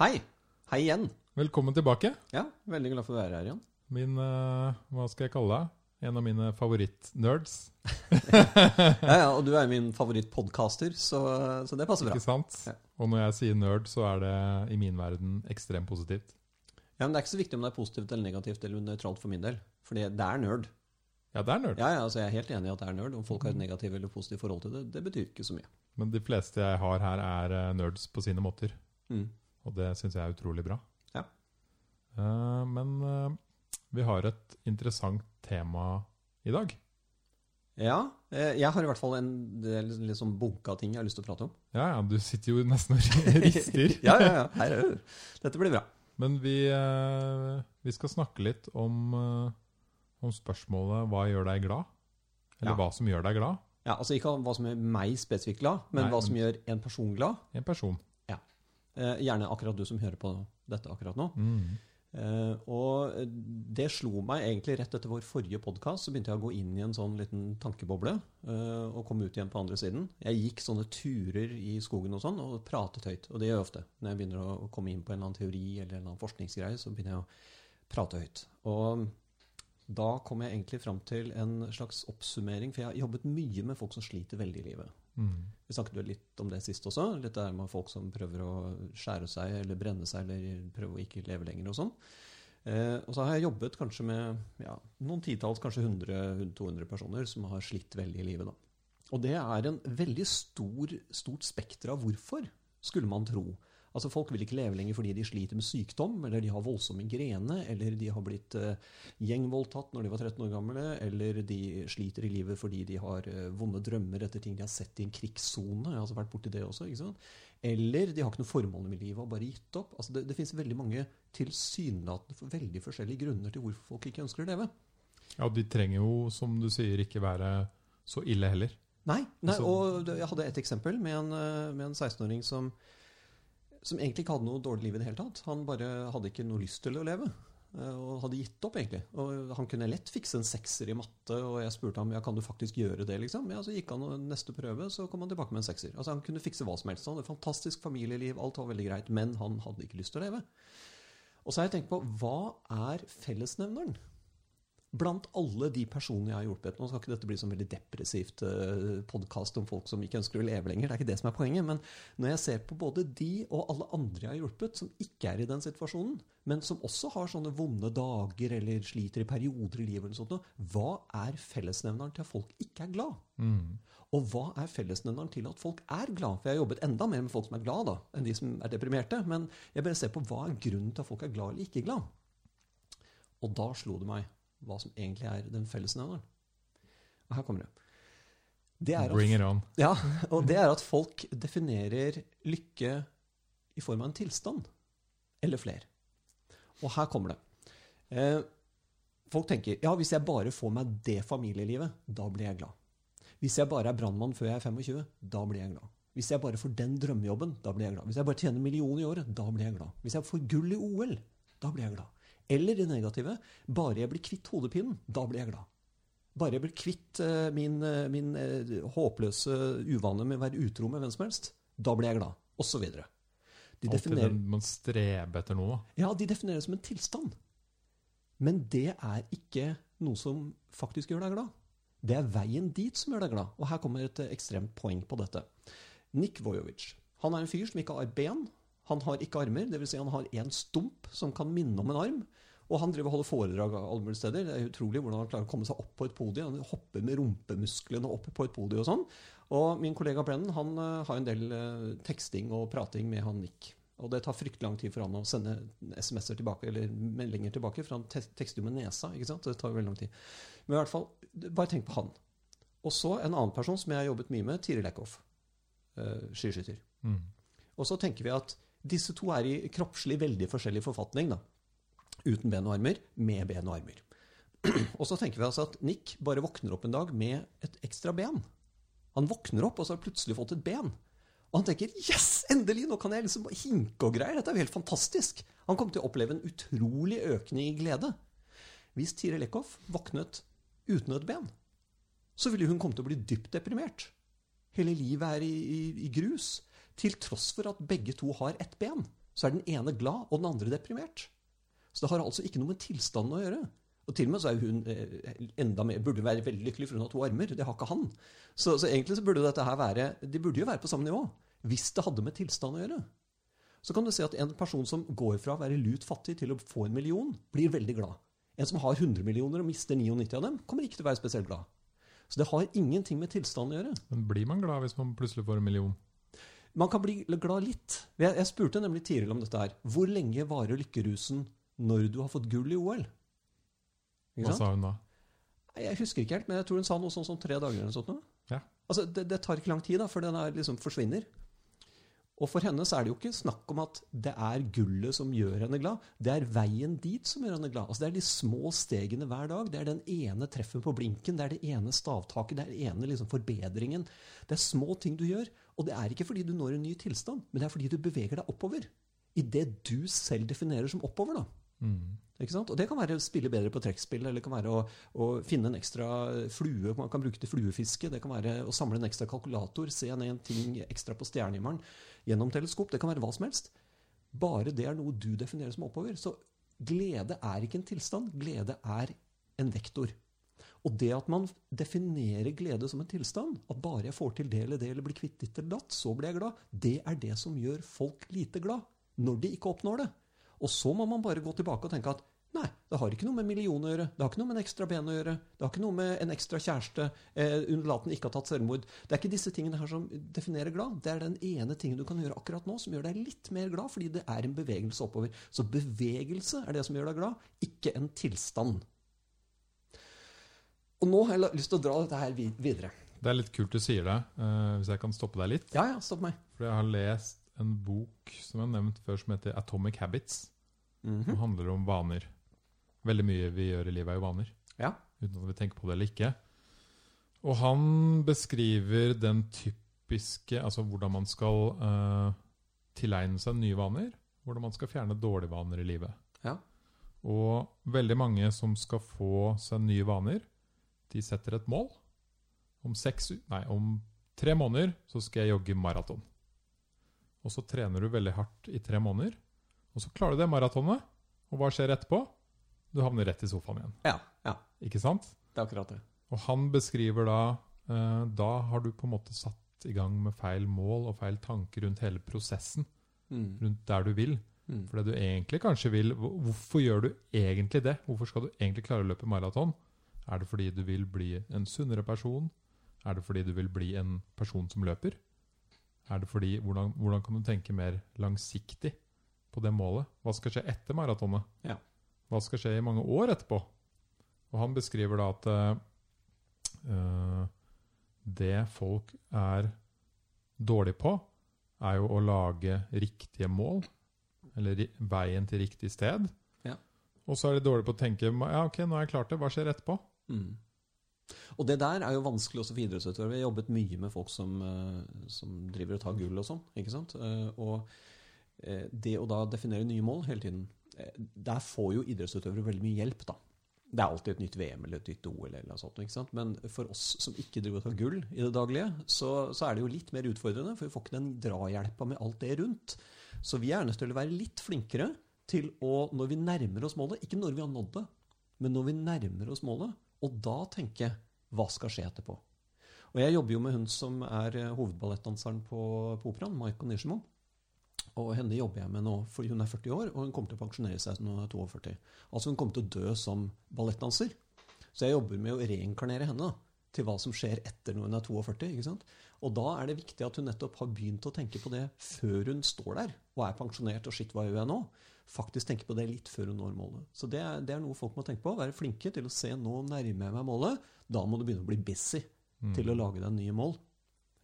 Hei! Hei igjen. velkommen tilbake. Ja, Veldig glad for å være her igjen. Min, uh, hva skal jeg kalle deg? En av mine favorittnerds, Ja, ja, Og du er min favorittpodkaster, så, så det passer bra. ikke sant? Ja. Og når jeg sier nerd, så er det i min verden ekstremt positivt. Ja, Men det er ikke så viktig om det er positivt eller negativt eller nøytralt for min del. Fordi det er nerd. Ja, det er nerd. Ja, ja, altså Jeg er helt enig i at det er nerd. Om folk har et negativt eller positivt forhold til det, det betyr ikke så mye. Men de fleste jeg har her, er eh, nerds på sine måter. Mm. Og det syns jeg er utrolig bra. Ja. Eh, men eh, vi har et interessant tema i dag. Ja, eh, jeg har i hvert fall en del sånn bunka ting jeg har lyst til å prate om. Ja, ja, du sitter jo nesten og rister. ja, ja, ja. Her, er det. Dette blir bra. Men vi, vi skal snakke litt om, om spørsmålet 'hva gjør deg glad?' Eller Ja. hva som gjør deg glad? Ja, altså Ikke hva som gjør meg spesifikt glad, men Nei, hva men- som gjør en person glad. En person. Eh, gjerne akkurat du som hører på dette akkurat nå. Mm. Eh, og det slo meg egentlig rett etter vår forrige podkast. Så begynte jeg å gå inn i en sånn liten tankeboble eh, og komme ut igjen på andre siden. Jeg gikk sånne turer i skogen og sånn og pratet høyt. Og det gjør jeg ofte. Når jeg begynner å komme inn på en eller annen teori eller en eller annen forskningsgreie, så begynner jeg å prate høyt. Og da kom jeg egentlig fram til en slags oppsummering, for jeg har jobbet mye med folk som sliter veldig i livet. Mm. Vi snakket vel litt om det sist også. Litt det her med folk som prøver å skjære seg eller brenne seg eller prøve å ikke leve lenger og sånn. Eh, og så har jeg jobbet kanskje med ja, noen titalls, kanskje 100-200 personer som har slitt veldig i livet. Da. Og det er en veldig stor, stort spekter av hvorfor, skulle man tro. Altså Folk vil ikke leve lenger fordi de sliter med sykdom, eller de har voldsom migrene, eller de har blitt eh, gjengvoldtatt når de var 13 år gamle, eller de sliter i livet fordi de har eh, vonde drømmer etter ting de har sett i en krigssone. Jeg har altså vært borti det også. ikke sant? Eller de har ikke noe formål med livet og har bare gitt opp. Altså Det, det finnes veldig mange tilsynelatende veldig forskjellige grunner til hvorfor folk ikke ønsker å leve. Ja, de trenger jo, som du sier, ikke være så ille heller. Nei, nei Altså- og jeg hadde et eksempel med en, eh, med en 16-åring som, som egentlig ikke hadde noe dårlig liv i det hele tatt. Han bare hadde ikke noe lyst til å leve. eh, Og hadde gitt opp, egentlig. Og han kunne lett fikse en sekser i matte, og jeg spurte ham ja, kan du faktisk gjøre det. liksom? Ja, Så gikk han neste prøve, så kom han tilbake med en sekser. Altså Han kunne fikse hva som helst. Han hadde fantastisk familieliv, alt var veldig greit, men han hadde ikke lyst til å leve. Og så har jeg tenkt på hva er fellesnevneren? Blant alle de personene jeg har hjulpet Nå skal ikke dette bli sånn veldig depressivt uh, podkast om folk som ikke ønsker å leve lenger. Det er ikke det som er poenget. Men når jeg ser på både de og alle andre jeg har hjulpet, som ikke er i den situasjonen, men som også har sånne vonde dager eller sliter i perioder i livet, eller sånt, hva er fellesnevneren til at folk ikke er glad? Mm. Og hva er fellesnevneren til at folk er glad? For jeg har jobbet enda mer med folk som er glad da, enn de som er deprimerte. Men jeg bare ser på hva er grunnen til at folk er glad eller ikke glad. Og da slo det meg hva som egentlig er den fellesnevneren. Og her kommer det. Det er Bring it on. ja, og det er at folk definerer lykke i form av en tilstand. Eller flere. Og her kommer det. Eh, folk tenker ja, hvis jeg bare får meg det familielivet, da blir jeg glad. Hvis jeg bare er brannmann før jeg er 25, da blir jeg glad. Hvis jeg bare får den drømmejobben, da blir jeg glad. Hvis jeg bare tjener en million i året, da blir jeg glad. Hvis jeg får gull i OL, da blir jeg glad. Eller det negative, bare jeg blir kvitt hodepinen, da blir jeg glad. Bare jeg blir kvitt eh, min, eh, min eh, håpløse uvane med å være utro med hvem som helst, da blir jeg glad. Og så videre. De definerer, man streber etter noe. ja, de definerer det som en tilstand. Men det er ikke noe som faktisk gjør deg glad. Det er veien dit som gjør deg glad. Og her kommer et ekstremt poeng på dette. Nick Vojovic. Han er en fyr som ikke har ben. Han har ikke armer, dvs. Si han har én stump som kan minne om en arm. Og han driver og holder foredrag alle mulige steder. Det er utrolig hvordan han klarer å komme seg opp på et podium. Han hopper med rumpemusklene opp på et podium og sånn. Og min kollega Brennan han eh, har en del eh, teksting og prating med han Nick. Og det tar fryktelig lang tid for han å sende SMS-er tilbake, eller meldinger tilbake, for han tekster jo med nesa. ikke sant? Det tar veldig lang tid. Men i hvert fall, bare tenk på han. Og så en annen person som jeg har jobbet mye med, Tiril Eckhoff. Uh, skiskytter. Mm. Og så tenker vi at disse to er i kroppslig veldig forskjellig forfatning. da. Uten ben og armer, med ben og armer. og så tenker vi altså at Nick bare våkner opp en dag med et ekstra ben. Han våkner opp, og så har han plutselig fått et ben. Og han tenker 'yes, endelig! Nå kan jeg liksom hinke og greier'. Dette er jo helt fantastisk. Han kommer til å oppleve en utrolig økning i glede. Hvis Tiril Eckhoff våknet uten et ben, så ville hun komme til å bli dypt deprimert. Hele livet er i, i, i grus. Til tross for at begge to har ett ben, så er den ene glad og den andre deprimert. Så det har altså ikke noe med tilstanden å gjøre. Og til og med så er hun eh, enda mer, burde være veldig lykkelig for hun har to armer. Det har ikke han. Så, så egentlig så burde dette her være De burde jo være på samme nivå. Hvis det hadde med tilstand å gjøre. Så kan du se at en person som går fra å være lut fattig til å få en million, blir veldig glad. En som har 100 millioner og mister 99 av dem, kommer ikke til å være spesielt glad. Så det har ingenting med tilstanden å gjøre. Men blir man glad hvis man plutselig får en million? Man kan bli glad litt. Jeg, jeg spurte nemlig Tiril om dette her. Hvor lenge varer lykkerusen når du har fått gull i OL? Hva sa hun da? Jeg husker ikke helt, men jeg tror hun sa noe sånn som tre dager. eller sånt. Ja. Altså, det, det tar ikke lang tid, da, for den er liksom forsvinner. Og for henne så er det jo ikke snakk om at det er gullet som gjør henne glad. Det er veien dit som gjør henne glad. Altså, det er de små stegene hver dag. Det er den ene treffen på blinken, det er det ene stavtaket, det er den ene liksom forbedringen. Det er små ting du gjør. Og det er ikke fordi du når en ny tilstand, men det er fordi du beveger deg oppover. I det du selv definerer som oppover. da. Mm. Ikke sant? Og det kan være å spille bedre på trekkspill, eller det kan være å, å finne en ekstra flue man kan bruke til fluefiske. Det kan være å samle en ekstra kalkulator, se en ting ekstra på stjernehimmelen gjennom teleskop. Det kan være hva som helst. Bare det er noe du definerer som oppover. Så glede er ikke en tilstand. Glede er en vektor. Og det at man definerer glede som en tilstand, at bare jeg får til det eller det, eller blir kvitt ditt eller datt, så blir jeg glad, det er det som gjør folk lite glad. Når de ikke oppnår det. Og så må man bare gå tilbake og tenke at nei, det har ikke noe med million å gjøre. Det har ikke noe med en ekstra ben å gjøre. Det har ikke noe med en ekstra kjæreste. Eh, Undulaten ikke har tatt selvmord. Det er ikke disse tingene her som definerer glad. Det er den ene tingen du kan gjøre akkurat nå som gjør deg litt mer glad, fordi det er en bevegelse oppover. Så bevegelse er det som gjør deg glad, ikke en tilstand. Og nå har jeg lyst til å dra dette her videre. Det er litt kult du sier det, eh, hvis jeg kan stoppe deg litt. Ja, ja, stopp meg. For jeg har lest en bok som jeg har nevnt før, som heter Atomic Habits. Mhm. Som handler om vaner. Veldig mye vi gjør i livet, er jo vaner. Ja. Uten at vi tenker på det eller ikke. Og han beskriver den typiske Altså hvordan man skal uh, tilegne seg nye vaner. Hvordan man skal fjerne dårlige vaner i livet. Ja. Og veldig mange som skal få seg nye vaner, de setter et mål. Om, seks, nei, om tre måneder så skal jeg jogge maraton. Og så trener du veldig hardt i tre måneder. Og så klarer du det maratonet. Og hva skjer etterpå? Du havner rett i sofaen igjen. Ja, ja. Ikke sant? Det er akkurat det. Og han beskriver da eh, Da har du på en måte satt i gang med feil mål og feil tanker rundt hele prosessen. Mm. Rundt der du vil. Mm. For det du egentlig kanskje vil Hvorfor gjør du egentlig det? Hvorfor skal du egentlig klare å løpe maraton? Er det fordi du vil bli en sunnere person? Er det fordi du vil bli en person som løper? Er det fordi, hvordan, hvordan kan du tenke mer langsiktig på det målet? Hva skal skje etter maratonet? Ja. Hva skal skje i mange år etterpå? Og han beskriver da at eh, det folk er dårlige på, er jo å lage riktige mål. Eller veien til riktig sted. Ja. Og så er de dårlige på å tenke ja, ok, nå har jeg klart det, hva skjer etterpå? Mm. Og det der er jo vanskelig også for idrettsutøvere. Vi har jobbet mye med folk som, eh, som driver og tar gull og sånn. ikke sant? Eh, Og eh, det å da definere nye mål hele tiden Der får jo idrettsutøvere veldig mye hjelp, da. Det er alltid et nytt VM eller et nytt OL, eller noe sånt, ikke sant? men for oss som ikke driver og tar gull i det daglige, så, så er det jo litt mer utfordrende, for vi får ikke den drahjelpa med alt det rundt. Så vi er nødt til å være litt flinkere til å, når vi nærmer oss målet, ikke når vi har nådd det, men når vi nærmer oss målet, og da tenke hva skal skje etterpå. Og jeg jobber jo med hun som er eh, hovedballettdanseren på, på operaen, Maiko Nishimo. Og henne jobber jeg med nå, for hun er 40 år, og hun kommer til å pensjonere seg når hun er 42. Altså hun kommer til å dø som ballettdanser. Så jeg jobber med å reinkarnere henne da, til hva som skjer etter når hun er 42. ikke sant? Og da er det viktig at hun nettopp har begynt å tenke på det før hun står der og er pensjonert og shit, hva gjør jeg nå? Faktisk tenke på det litt før hun når målet. Så det er, det er noe folk må tenke på. Være flinke til å se nå nærmer jeg meg målet. Da må du begynne å bli busy Mm. til å lage deg nye mål.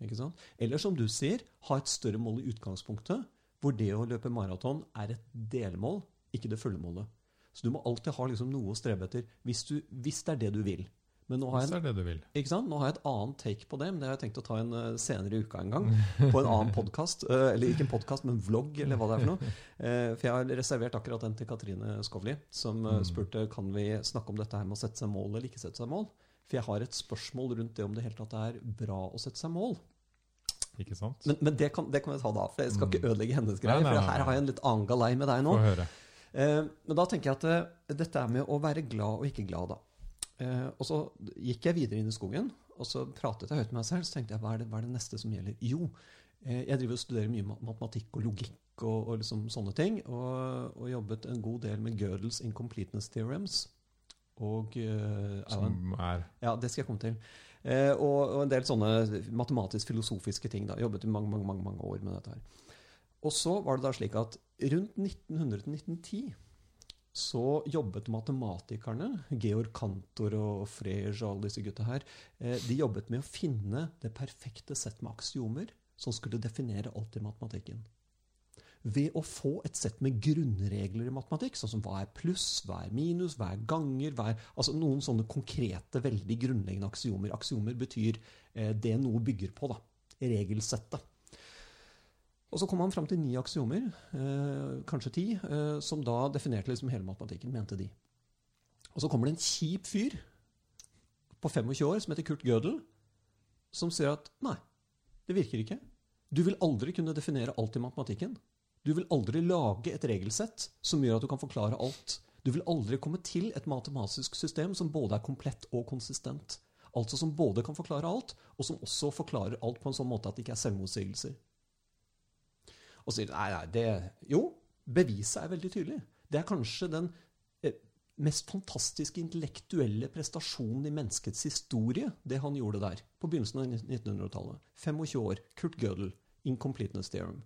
Ikke sant? Eller som du sier, ha et større mål i utgangspunktet, hvor det å løpe maraton er et delmål, ikke det fulle målet. Så du må alltid ha liksom noe å strebe etter, hvis, du, hvis det er det du vil. Men nå har, jeg, det det nå har jeg et annet take på det, men det har jeg tenkt å ta en eh, senere i uka en gang. På en annen podkast. eller ikke en podkast, men vlogg, eller hva det er for noe. Eh, for jeg har reservert akkurat den til Katrine Skovli, som eh, Mm. spurte kan vi snakke om dette her med å sette seg mål eller ikke sette seg mål. For jeg har et spørsmål rundt det om det hele tatt er bra å sette seg mål. Ikke sant? Men, men det, kan, det kan vi ta da, for jeg skal ikke ødelegge hennes Nei, greier. nei, For her har jeg en litt annen galei med deg nå. Høre. Eh, men da tenker jeg at eh, dette er med å være glad og ikke glad, da. Eh, og så gikk jeg videre inn i skogen, og så pratet jeg høyt med meg selv. Så tenkte jeg, hva er det, hva er det neste som gjelder? Jo, eh, jeg driver og studerer mye matematikk og logikk og, og liksom sånne ting. Og, og jobbet en god del med Gödels incompleteness theorems. Og eh, Som er ja, det skal jeg komme til. Eh, og, en del sånne matematisk-filosofiske ting. da. Jobbet i mange, mange, mange, mange år med dette her. Og så var det da slik at rundt 1900-1910 så jobbet matematikerne, Georg Cantor og Frege og alle disse gutta her, eh, de jobbet med å finne det perfekte sett med aksiomer som skulle definere alt i matematikken. Ved å få et sett med grunnregler i matematikk, sånn som hva er pluss, hva er minus, hva er ganger hva er, Altså noen sånne konkrete, veldig grunnleggende aksiomer. Aksiomer betyr eh, det noe bygger på, da. Regelsettet. Og så kom han fram til ni aksiomer, eh, kanskje ti, eh, som da definerte liksom hele matematikken, mente de. Og så kommer det en kjip fyr på 25 år som heter Kurt Gödel, som sier at nei, det virker ikke. Du vil aldri kunne definere alt i matematikken. Du vil aldri lage et regelsett som gjør at du kan forklare alt. Du vil aldri komme til et matematisk system som både er komplett og konsistent. Altså som både kan forklare alt, og som også forklarer alt på en sånn måte at det ikke er selvmotsigelser. Og sier nei, nei, det Jo, beviset er veldig tydelig. Det er kanskje den eh, mest fantastiske intellektuelle prestasjonen i menneskets historie, det han gjorde der, på begynnelsen av 1900-tallet. 25 år. Kurt Gödel. Incompleteness theorem.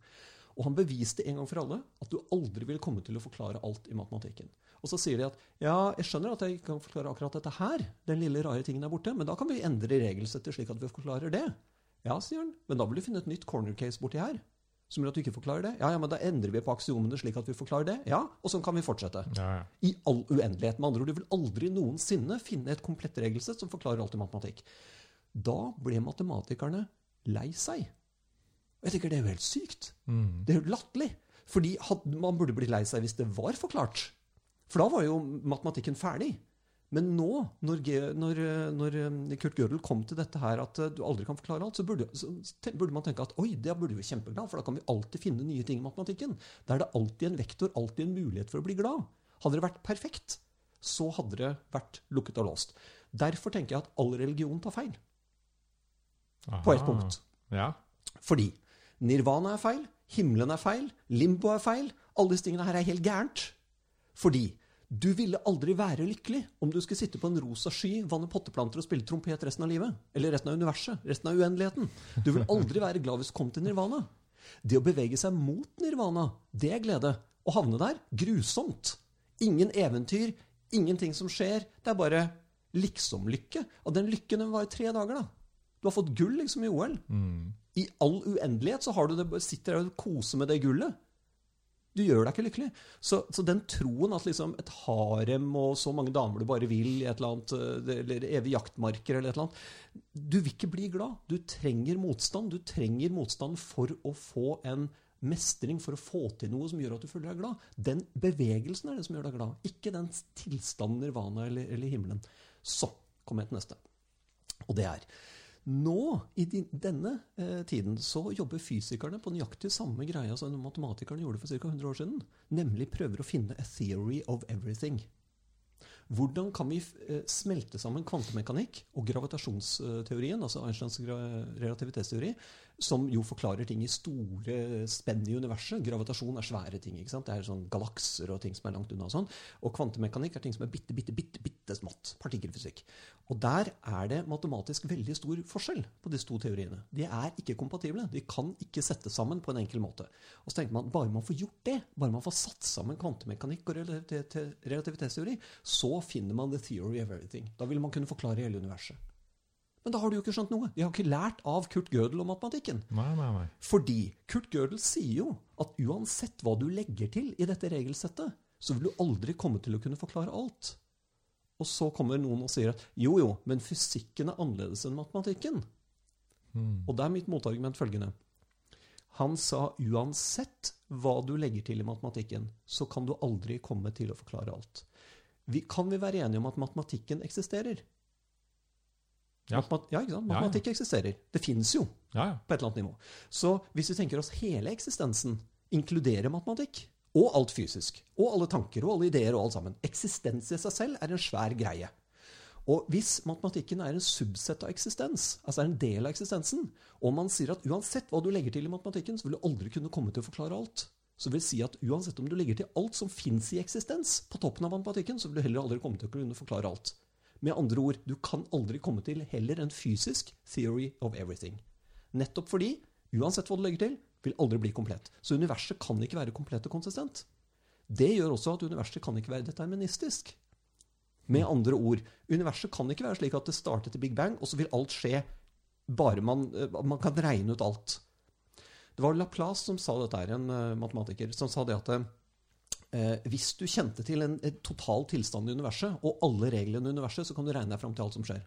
Og han beviste en gang for alle at du aldri vil komme til å forklare alt i matematikken. Og så sier de at ja, jeg skjønner at jeg ikke kan forklare akkurat dette her, den lille rare tingen der borte, men da kan vi endre regelsettet slik at vi forklarer det. Ja, sier han, men da vil du finne et nytt corner case borti her. Som gjør at du ikke forklarer det. Ja, ja, men da endrer vi på aksiomene slik at vi forklarer det. Ja, og sånn kan vi fortsette. Ja, ja. I all uendelighet. Med andre ord, du vil aldri noensinne finne et komplett regelsett som forklarer alt i matematikk. Da ble matematikerne lei seg. Og jeg tenker det er jo helt sykt. Mm. Det er jo latterlig. Fordi man burde bli lei seg hvis det var forklart. For da var jo matematikken ferdig. Men nå, når, når, eh, når eh, Kurt Gödel kom til dette her at eh, du aldri kan forklare alt, så burde, så burde man tenke at oi, det burde vi være kjempeglad, for da kan vi alltid finne nye ting i matematikken. Da er det alltid en vektor, alltid en mulighet for å bli glad. Hadde det vært perfekt, så hadde det vært lukket og låst. Derfor tenker jeg at all religion tar feil. På ett punkt. Ja. Fordi nirvana er feil, himmelen er feil, limbo er feil. Alle disse tingene her er helt gærent. Fordi du ville aldri være lykkelig om du skulle sitte på en rosa sky, vanne potteplanter og spille trompet resten av livet. Eller resten av universet. Resten av uendeligheten. Du vil aldri være glad hvis du kom til nirvana. Det å bevege seg mot nirvana, det er glede. Å havne der, grusomt. Ingen eventyr, ingenting som skjer. Det er bare liksom-lykke. Og den lykken den var i tre dager, da. Du har fått gull liksom i OL. Mm. I all uendelighet så har du det, sitter der og koser med det gullet. Du gjør deg ikke lykkelig. Så, så den troen at liksom et harem og så mange damer du bare vil, annet, eh, eller evig jaktmarker eller et eller annet Du vil ikke bli glad. Du trenger motstand. Du trenger motstand for å få en mestring, for å få til noe som gjør at du føler deg glad. Den bevegelsen er det som gjør deg glad, ikke den tilstanden nirvana eller, eller himmelen. Så kommer jeg til neste. Og det er nå, i denne eh, tiden, så jobber fysikerne på nøyaktig samme greia som matematikerne gjorde for ca. 100 år siden. Nemlig prøver å finne a theory of everything. Hvordan kan vi eh, smelte sammen kvantemekanikk og gravitasjonsteorien, altså Einsteins relativitetsteori, som jo forklarer ting i store spenn i universet. Gravitasjon er svære ting. ikke sant? Det er sånn galakser og ting som er langt unna. og sånn. Og kvantemekanikk er ting som er bitte, bitte, bitte, bitte smått. Partikkelfysikk. Og der er det matematisk veldig stor forskjell på disse to teoriene. De er ikke kompatible. De kan ikke settes sammen på en enkel måte. Og så tenker man bare man får gjort det, bare man får satt sammen kvantemekanikk og relativitetsteori, så finner man the theory of everything. Da vil man kunne forklare hele universet. Men da har du jo ikke skjønt noe. De har ikke lært av Kurt Gödel om matematikken. Nei, nei, nei. Fordi Kurt Gödel sier jo at uansett hva du legger til i dette regelsettet, så vil du aldri komme til å kunne forklare alt. Og så kommer noen og sier at jo, jo, men fysikken er annerledes enn matematikken. Mm. Og da er mitt motargument følgende. Han sa uansett hva du legger til i matematikken, så kan du aldri komme til å forklare alt. Vi, kan vi være enige om at matematikken eksisterer? Ja. Matematikk, ja, ikke sant? Ja, ja. Matematikk eksisterer. Det fins jo Ja, ja. på et eller annet nivå. Så hvis vi tenker oss hele eksistensen, inkluderer matematikk, og alt fysisk, og alle tanker og alle ideer og alt sammen Eksistens i seg selv er en svær greie. Og hvis matematikken er en subsett av eksistens, altså er en del av eksistensen, og man sier at uansett hva du legger til i matematikken, så vil du aldri kunne komme til å forklare alt. Så vil si at uansett om du legger til alt som fins i eksistens på toppen av matematikken, så vil du heller aldri komme til å kunne forklare alt. Med andre ord, du kan aldri komme til heller en fysisk theory of everything. Nettopp fordi, uansett hva du legger til, vil aldri bli komplett. Så universet kan ikke være komplett og konsistent. Det gjør også at universet kan ikke være deterministisk. Med andre ord, universet kan ikke være slik at det startet i Big Bang, og så vil alt skje bare man, eh, man kan regne ut alt. Det var Laplace som sa dette en eh, matematiker, som sa det at eh, hvis du kjente til en, en total tilstand i universet, og alle reglene i universet, så kan du regne deg fram til alt som skjer.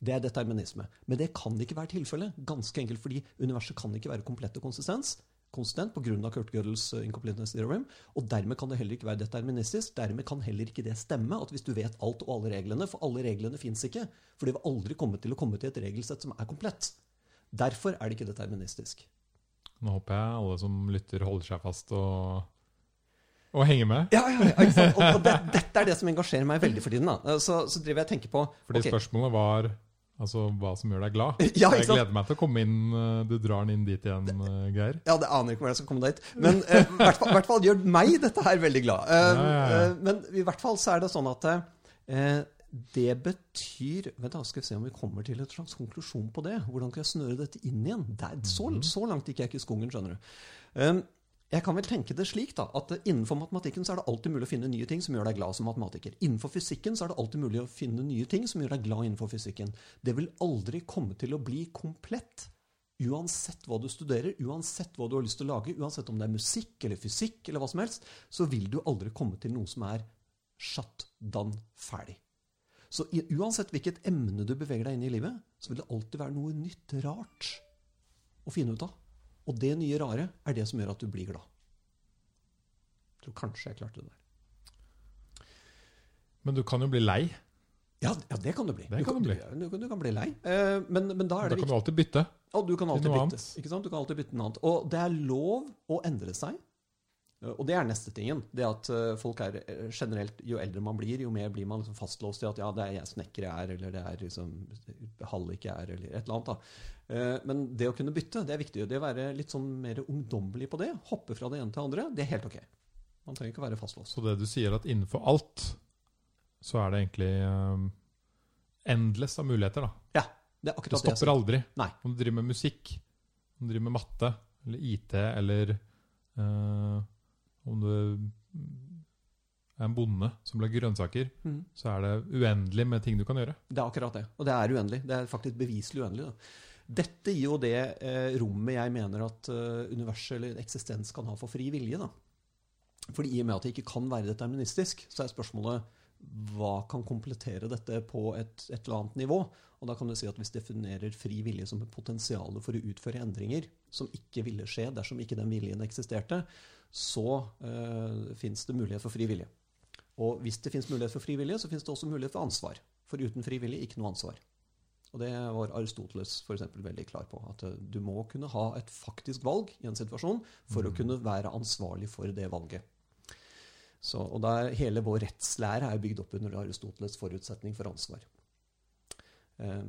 Det er determinisme. Men det kan ikke være tilfellet. Ganske enkelt fordi universet kan ikke være komplett og konsistens, konsistent pga. Kurt Gödels eh, incompleteness theorem. Og dermed kan det heller ikke være deterministisk. Dermed kan heller ikke det stemme at hvis du vet alt og alle reglene For alle reglene fins ikke. For det vil aldri komme til å komme til et regelsett som er komplett. Derfor er det ikke deterministisk. Nå håper jeg alle som lytter, holder seg fast og, og henge med. Ja, ja, ja, ikke sant? Og, og det, dette er det som engasjerer meg veldig for tiden. Da. Så, så driver jeg og tenker på Fordi okay. spørsmålet var altså, hva som gjør deg glad. Ja, ikke jeg gleder meg til å komme inn. eh, Du drar den inn dit igjen, eh, Geir. Ja, det aner ikke hvordan jeg skal komme dit. Men eh, i hvert, fall, hvert fall gjør meg dette her veldig glad. Uh, Ja, ja, eh, men i hvert fall så er det sånn at eh, det betyr Vent, da skal vi se om vi kommer til et slags konklusjon på det. Hvordan kan jeg snøre dette inn igjen? Det er, så, Mhm. så langt gikk jeg ikke i skogen, skjønner du. Jeg kan vel tenke det slik da, at Innenfor matematikken så er det alltid mulig å finne nye ting som gjør deg glad som matematiker. Innenfor fysikken så er det alltid mulig å finne nye ting som gjør deg glad innenfor fysikken. Det vil aldri komme til å bli komplett uansett hva du studerer, uansett hva du har lyst til å lage, uansett om det er musikk eller fysikk eller hva som helst, så vil du aldri komme til noe som er shut done ferdig. Så uansett hvilket emne du beveger deg inn i livet, så vil det alltid være noe nytt, rart å finne ut av. Og det nye rare er det som gjør at du blir glad. Jeg tror kanskje jeg klarte det der. Men du kan jo bli lei. Ja, ja det kan du bli. Det du, kan du bli. Du, du, kan bli lei. Eh, men, men da er Da kan viktig du alltid bytte. Og du kan alltid bytte. Ikke sant? Du kan alltid bytte noe annet. Og det er lov å endre seg. Eh, Og det er neste tingen. Det at eh, folk er eh, generelt Jo eldre man blir, jo mer blir man liksom fastlåst i at ja, det er jeg snekker jeg er, eller det er liksom hallik jeg er, eller et eller annet. da. Men det å kunne bytte, det er viktig. Det å være litt sånn mer ungdommelig på det, hoppe fra det ene til det andre, det er helt ok. Man trenger ikke å være fastlåst. Så det du sier at innenfor alt, så er det egentlig um, endless av muligheter, da. Ja, det er akkurat det jeg stopper aldri. Nei. Om du driver med musikk, om du driver med matte, eller IT, eller eh, om du er en bonde som lager grønnsaker, mm. så er det uendelig med ting du kan gjøre. Det er akkurat det. Og det er uendelig. Det er faktisk beviselig uendelig. Da. Dette gir jo det eh, rommet jeg mener at eh, universet eller eksistens kan ha for fri vilje. Da. Fordi i og med at det ikke kan være deterministisk, så er spørsmålet hva kan komplettere dette på et, et eller annet nivå? Og da kan du si at hvis definerer fri vilje som et potensial for å utføre endringer som ikke ville skje dersom ikke den viljen eksisterte, så eh, fins det mulighet for fri vilje. Og hvis det fins mulighet for fri vilje, så fins det også mulighet for ansvar. For uten fri vilje, ikke noe ansvar. Og det var Aristoteles for eksempel veldig klar på. At eh, du må kunne ha et faktisk valg i en situasjon for å kunne være ansvarlig for det valget. Så, og der, hele vår rettslære er bygd opp under Aristoteles' forutsetning for ansvar. Eh.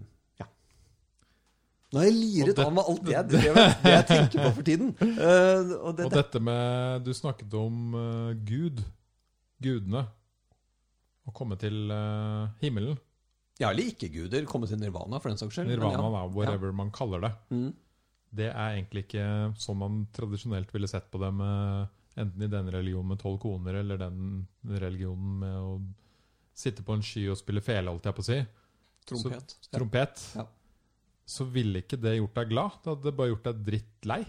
Nå har jeg liret det- av meg alt det, jeg- det, det jeg tenker på for tiden. Uh, og det, Og dette med Du snakket om uh, Gud, gudene, å komme til uh, himmelen. ja, eller ikke-guder. Komme til nirvana, for den saks skyld. Nirvana, ja. da, whatever man kaller det. Mm. Det er egentlig ikke sånn man tradisjonelt ville sett på det med enten i denne religionen med tolv koner, eller den religionen med å sitte på en sky og spille fele, holdt jeg på å si. Trompet. Så, Trompet. Ja. Så ville ikke det gjort deg glad. Det hadde bare gjort deg drittlei.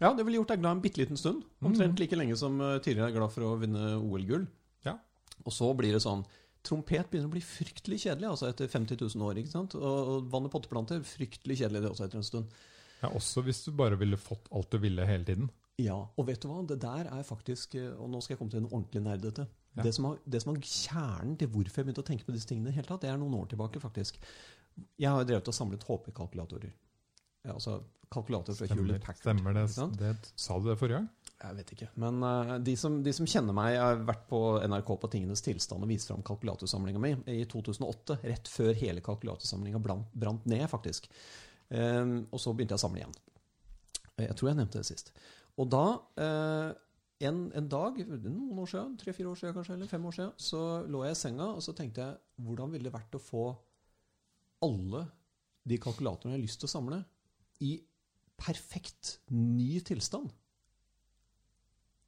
Ja, det ville gjort deg glad en bitte liten stund. Mm. Omtrent like lenge som eh, tidligere er glad for å vinne OL-gull. Ja. Og så blir det sånn Trompet begynner å bli fryktelig kjedelig altså etter 50 000 år. ikke sant? Og, og vann- og potteplanter fryktelig kjedelig det også etter en stund. Ja, Også hvis du bare ville fått alt du ville hele tiden. Ja, og vet du hva? Det der er faktisk eh, Og nå skal jeg komme til en ordentlig nerdete. Ja. Det, som har, det som er kjernen til hvorfor jeg begynte å tenke på disse tingene, i det hele tatt, det er noen år tilbake, faktisk. Jeg har drevet og samlet HP-kalkulatorer. Altså kalkulator fra Hewlett Packard. stemmer det, det. Sa du det forrige gang? Jeg vet ikke. Men uh, de, som, de som kjenner meg, jeg har vært på NRK på Tingenes tilstand og vist fram kalkulatorsamlinga mi i 2008. Rett før hele kalkulatorsamlinga brant ned, faktisk. Um, og så begynte jeg å samle igjen. Jeg tror jeg nevnte det sist. Og da, uh, en, en dag, noen år siden, tre-fire år siden kanskje, eller fem år siden, så lå jeg i senga og så tenkte jeg, hvordan ville det vært å få alle de kalkulatorene jeg har lyst til å samle, i perfekt ny tilstand?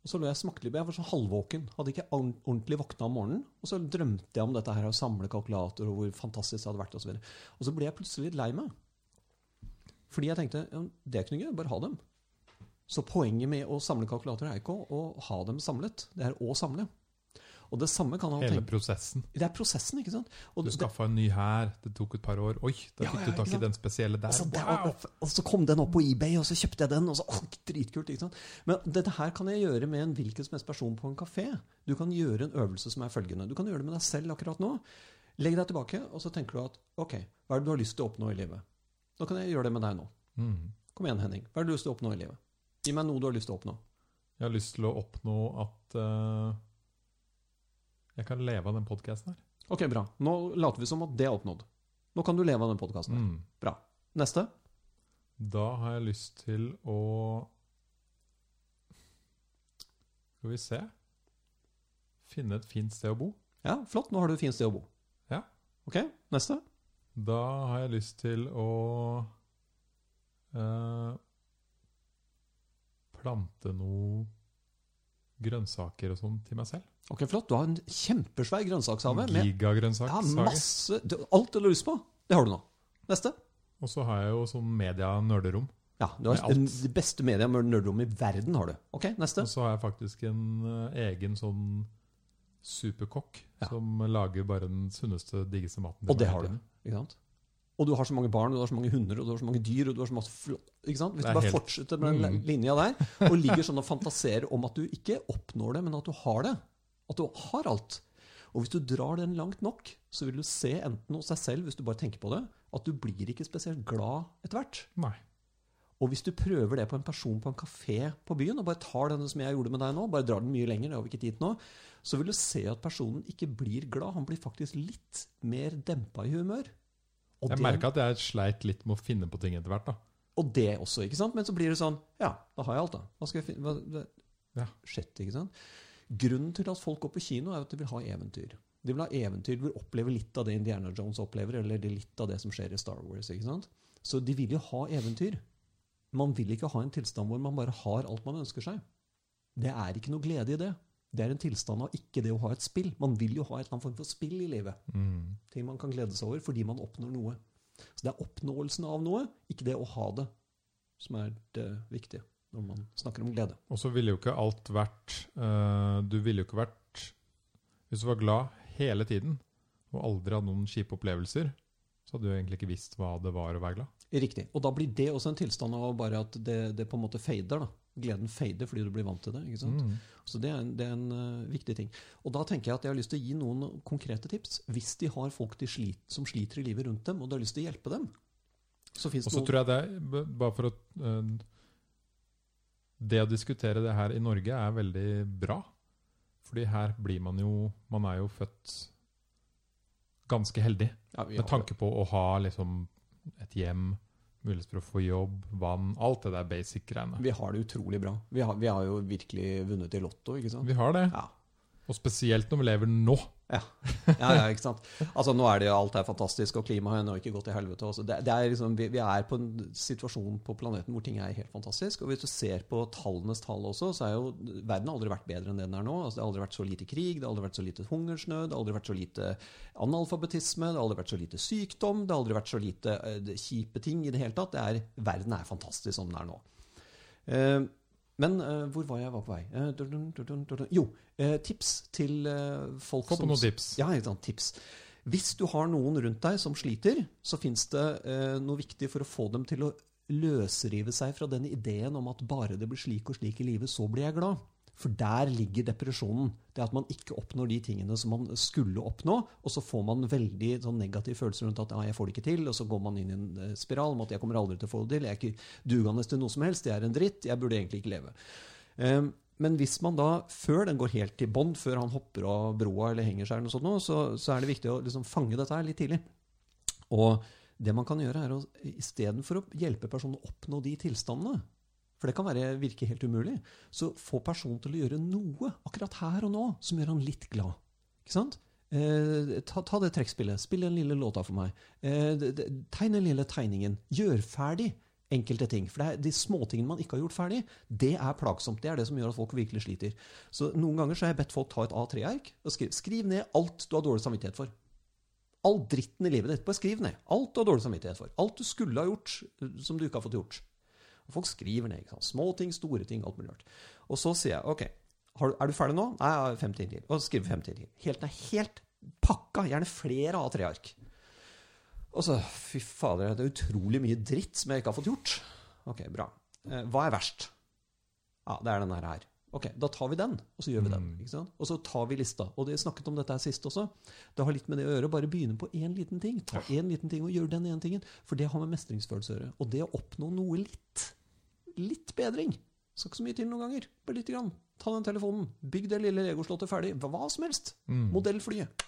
Og så lå jeg smaktelig Jeg var sånn halvvåken. Hadde ikke ordentlig våkna om morgenen. Og så drømte jeg om dette her å samle kalkulator, og hvor fantastisk det hadde vært. Og, så og så ble jeg plutselig litt lei meg. Fordi jeg tenkte ja, det er ikke noe gøy, bare ha dem. Så poenget med å samle kalkulatorer er ikke å ha dem samlet, det er å samle. Og det samme kan han Hele tenke prosessen. Det er prosessen, ikke sant? Og Du skaffa en ny her, det tok et par år. Oi, da Ja, fikk ja, du tak i den spesielle der. Og så, Wow! og, og så kom den opp på eBay, og så kjøpte jeg den. og så, å, Dritkult. ikke sant? Men dette her kan jeg gjøre med en hvilken som helst person på en kafé. Du kan gjøre en øvelse som er følgende. Du kan gjøre det med deg selv akkurat nå. Legg deg tilbake, og så tenker du at ok, hva er det du har lyst til å oppnå i livet? Nå kan jeg gjøre det med deg nå. Mm. Kom igjen, Henning. Hva er det du har lyst til å oppnå i livet? Gi meg noe du har lyst til å oppnå. Jeg har lyst til å oppnå at eh, jeg kan leve av den podkasten her. Ok, bra. Nå later vi som at det er oppnådd. Nå kan du leve av den podkasten. Mm. Bra. Neste. Da har jeg lyst til å Skal vi se Finne et fint sted å bo. Ja, flott. Nå har du et fint sted å bo. Ja. Ok, neste. Da har jeg lyst til å eh, plante noe grønnsaker og sånn til meg selv. Ok, flott. Du har en kjempesvær grønnsakshave. med Ja, masse du- Alt du har lyst på. Det har du nå. Neste. og så har jeg jo sånn media-nerderom. Ja, du har det beste media-nerderommet i verden, har du. Ok, neste. Og så har jeg faktisk en uh, egen sånn superkokk Ja. som lager bare den sunneste, diggeste maten. Og det har du. Ikke sant? Og du har så mange barn, og du har så mange hunder, og du har så mange dyr, og du har så masse flott Ikke sant? Hvis du bare helt- fortsetter med den Mm. linja der, og ligger sånn og fantaserer om at du ikke oppnår det, men at du har det. At du har alt. Og hvis du drar den langt nok, så vil du se enten hos deg selv, hvis du bare tenker på det, at du blir ikke spesielt glad etter hvert. Nei. Og hvis du prøver det på en person på en kafé på byen, og bare tar denne som jeg gjorde med deg nå, bare drar den mye lenger, det har vi ikke tid til nå, så vil du se at personen ikke blir glad. Han blir faktisk litt mer dempa i humør. Og Jeg merka at jeg sleit litt med å finne på ting etter hvert. da. og det også, ikke sant? Men så blir det sånn Ja, da har jeg alt, da. Hva skal jeg finne? Hva, det, Ja. Shit, ikke sant? Grunnen til at folk går på kino, er at de vil ha eventyr. De vil ha eventyr, de vil oppleve litt av det Indiana Jones opplever, eller litt av det som skjer i Star Wars. ikke sant? Så de vil jo ha eventyr. Man vil ikke ha en tilstand hvor man bare har alt man ønsker seg. Det er ikke noe glede i det. Det er en tilstand av ikke det å ha et spill. Man vil jo ha et eller annet form for spill i livet. Mm. Ting man kan glede seg over fordi man oppnår noe. Så det er oppnåelsen av noe, ikke det å ha det, som er det viktige når man snakker om glede. Og så ville jo ikke alt vært uh, Du ville jo ikke vært Hvis du var glad hele tiden og aldri hadde noen kjipe opplevelser, så hadde du egentlig ikke visst hva det var å være glad. Riktig. Og da blir det også en tilstand av bare at det, det på en måte fader. da. Gleden fader fordi du blir vant til det. ikke sant? Mm. Så det er en, det er en eh, viktig ting. Og da tenker jeg at jeg har lyst til å gi noen konkrete tips. Hvis de har folk de slit, som sliter i livet rundt dem, og du har lyst til å hjelpe dem, så fins Og det så tror jeg det Bare for å eh, Det å diskutere det her i Norge er veldig bra. Fordi her blir man jo Man er jo født ganske heldig. ja, Med tanke på å ha liksom et hjem, mulighet for å få jobb, vann Alt det der basic-greiene. Vi har det utrolig bra. Vi har, vi har jo virkelig vunnet i Lotto, ikke sant? Vi har det. Ja. Og spesielt når vi lever nå. Ja. ja, ja, ikke sant. Altså Nå er det jo alt er fantastisk, og klimaet har ennå ikke gått til helvete. Det, det er liksom, vi, vi er på en situasjon på planeten hvor ting er helt fantastisk. Og hvis du ser på tallenes tall også, så er jo verden aldri vært bedre enn det den er nå. Altså, det har aldri vært så lite krig, det har aldri vært så lite hungersnød, det har aldri vært så lite analfabetisme, det har aldri vært så lite sykdom, det har aldri vært så lite uh, kjipe ting i det hele tatt. Det er, verden er fantastisk som den er nå. Eh, men uh, hvor var jeg var på vei? Uh, dun, dun, dun. Jo, uh, tips til folk Få på som noen tips. ja, ikke sant, tips. Hvis du har noen rundt deg som sliter, så fins det noe viktig for å få dem til å løsrive seg fra den ideen om at bare det blir slik og slik i livet, så blir jeg glad. For der ligger depresjonen. Det at man ikke oppnår de tingene som man skulle oppnå, og så får man veldig sånn negativ følelse rundt at jeg får det ikke til, og så går man inn i en eh, spiral om at jeg kommer aldri til å få det til, jeg er ikke dugende til noe som helst, jeg er en dritt, jeg burde egentlig ikke leve. Um, men hvis man da, før den går helt til bånn, før han hopper av broa eller henger seg, eller noe sånt, så, så er det viktig å liksom fange dette her litt tidlig. Og det man kan gjøre, er å istedenfor å hjelpe personen å oppnå de tilstandene, for det kan være, virke helt umulig, så få personen til å gjøre noe akkurat her og nå som gjør han litt glad. Ikke sant? Eh, ta, ta, det trekkspillet. Spill den lille låta for meg. Eh, tegn den lille tegningen. Gjør ferdig enkelte ting. For det er de småtingene man ikke har gjort ferdig, det er plagsomt. Det er det som gjør at folk virkelig sliter. Så noen ganger så har jeg bedt folk ta et A3-ark og skrive skriv ned alt du har dårlig samvittighet for. All dritten i livet ditt. Bare skriv ned. Alt du har dårlig samvittighet for. Alt du skulle ha gjort som du ikke har fått gjort. Folk skriver ned. ikke sant? Små ting, store ting, alt mulig rart. Og så sier jeg OK, er du ferdig nå? Nei, jeg har fem til. Og skriver fem til. Helt, nei, helt pakka. Gjerne flere av tre ark. Og så Fy fader, det er utrolig mye dritt som jeg ikke har fått gjort. Ok, bra. Eh, hva er verst? Ja, det er denne her. Ok, da tar vi den, og så gjør vi den. Mm. ikke sant? Og så tar vi lista. Og det snakket om dette her sist også. Det har litt med det å gjøre. Bare begynne på én liten ting. Ta én liten ting og gjør den ene tingen. For det har med mestringsfølelse å gjøre. Og det å oppnå noe litt, litt bedring Skal ikke så mye til noen ganger. Bare lite grann. Ta den telefonen. Bygg det lille legoslottet ferdig. Hva, som helst. Mm. Modellflyet.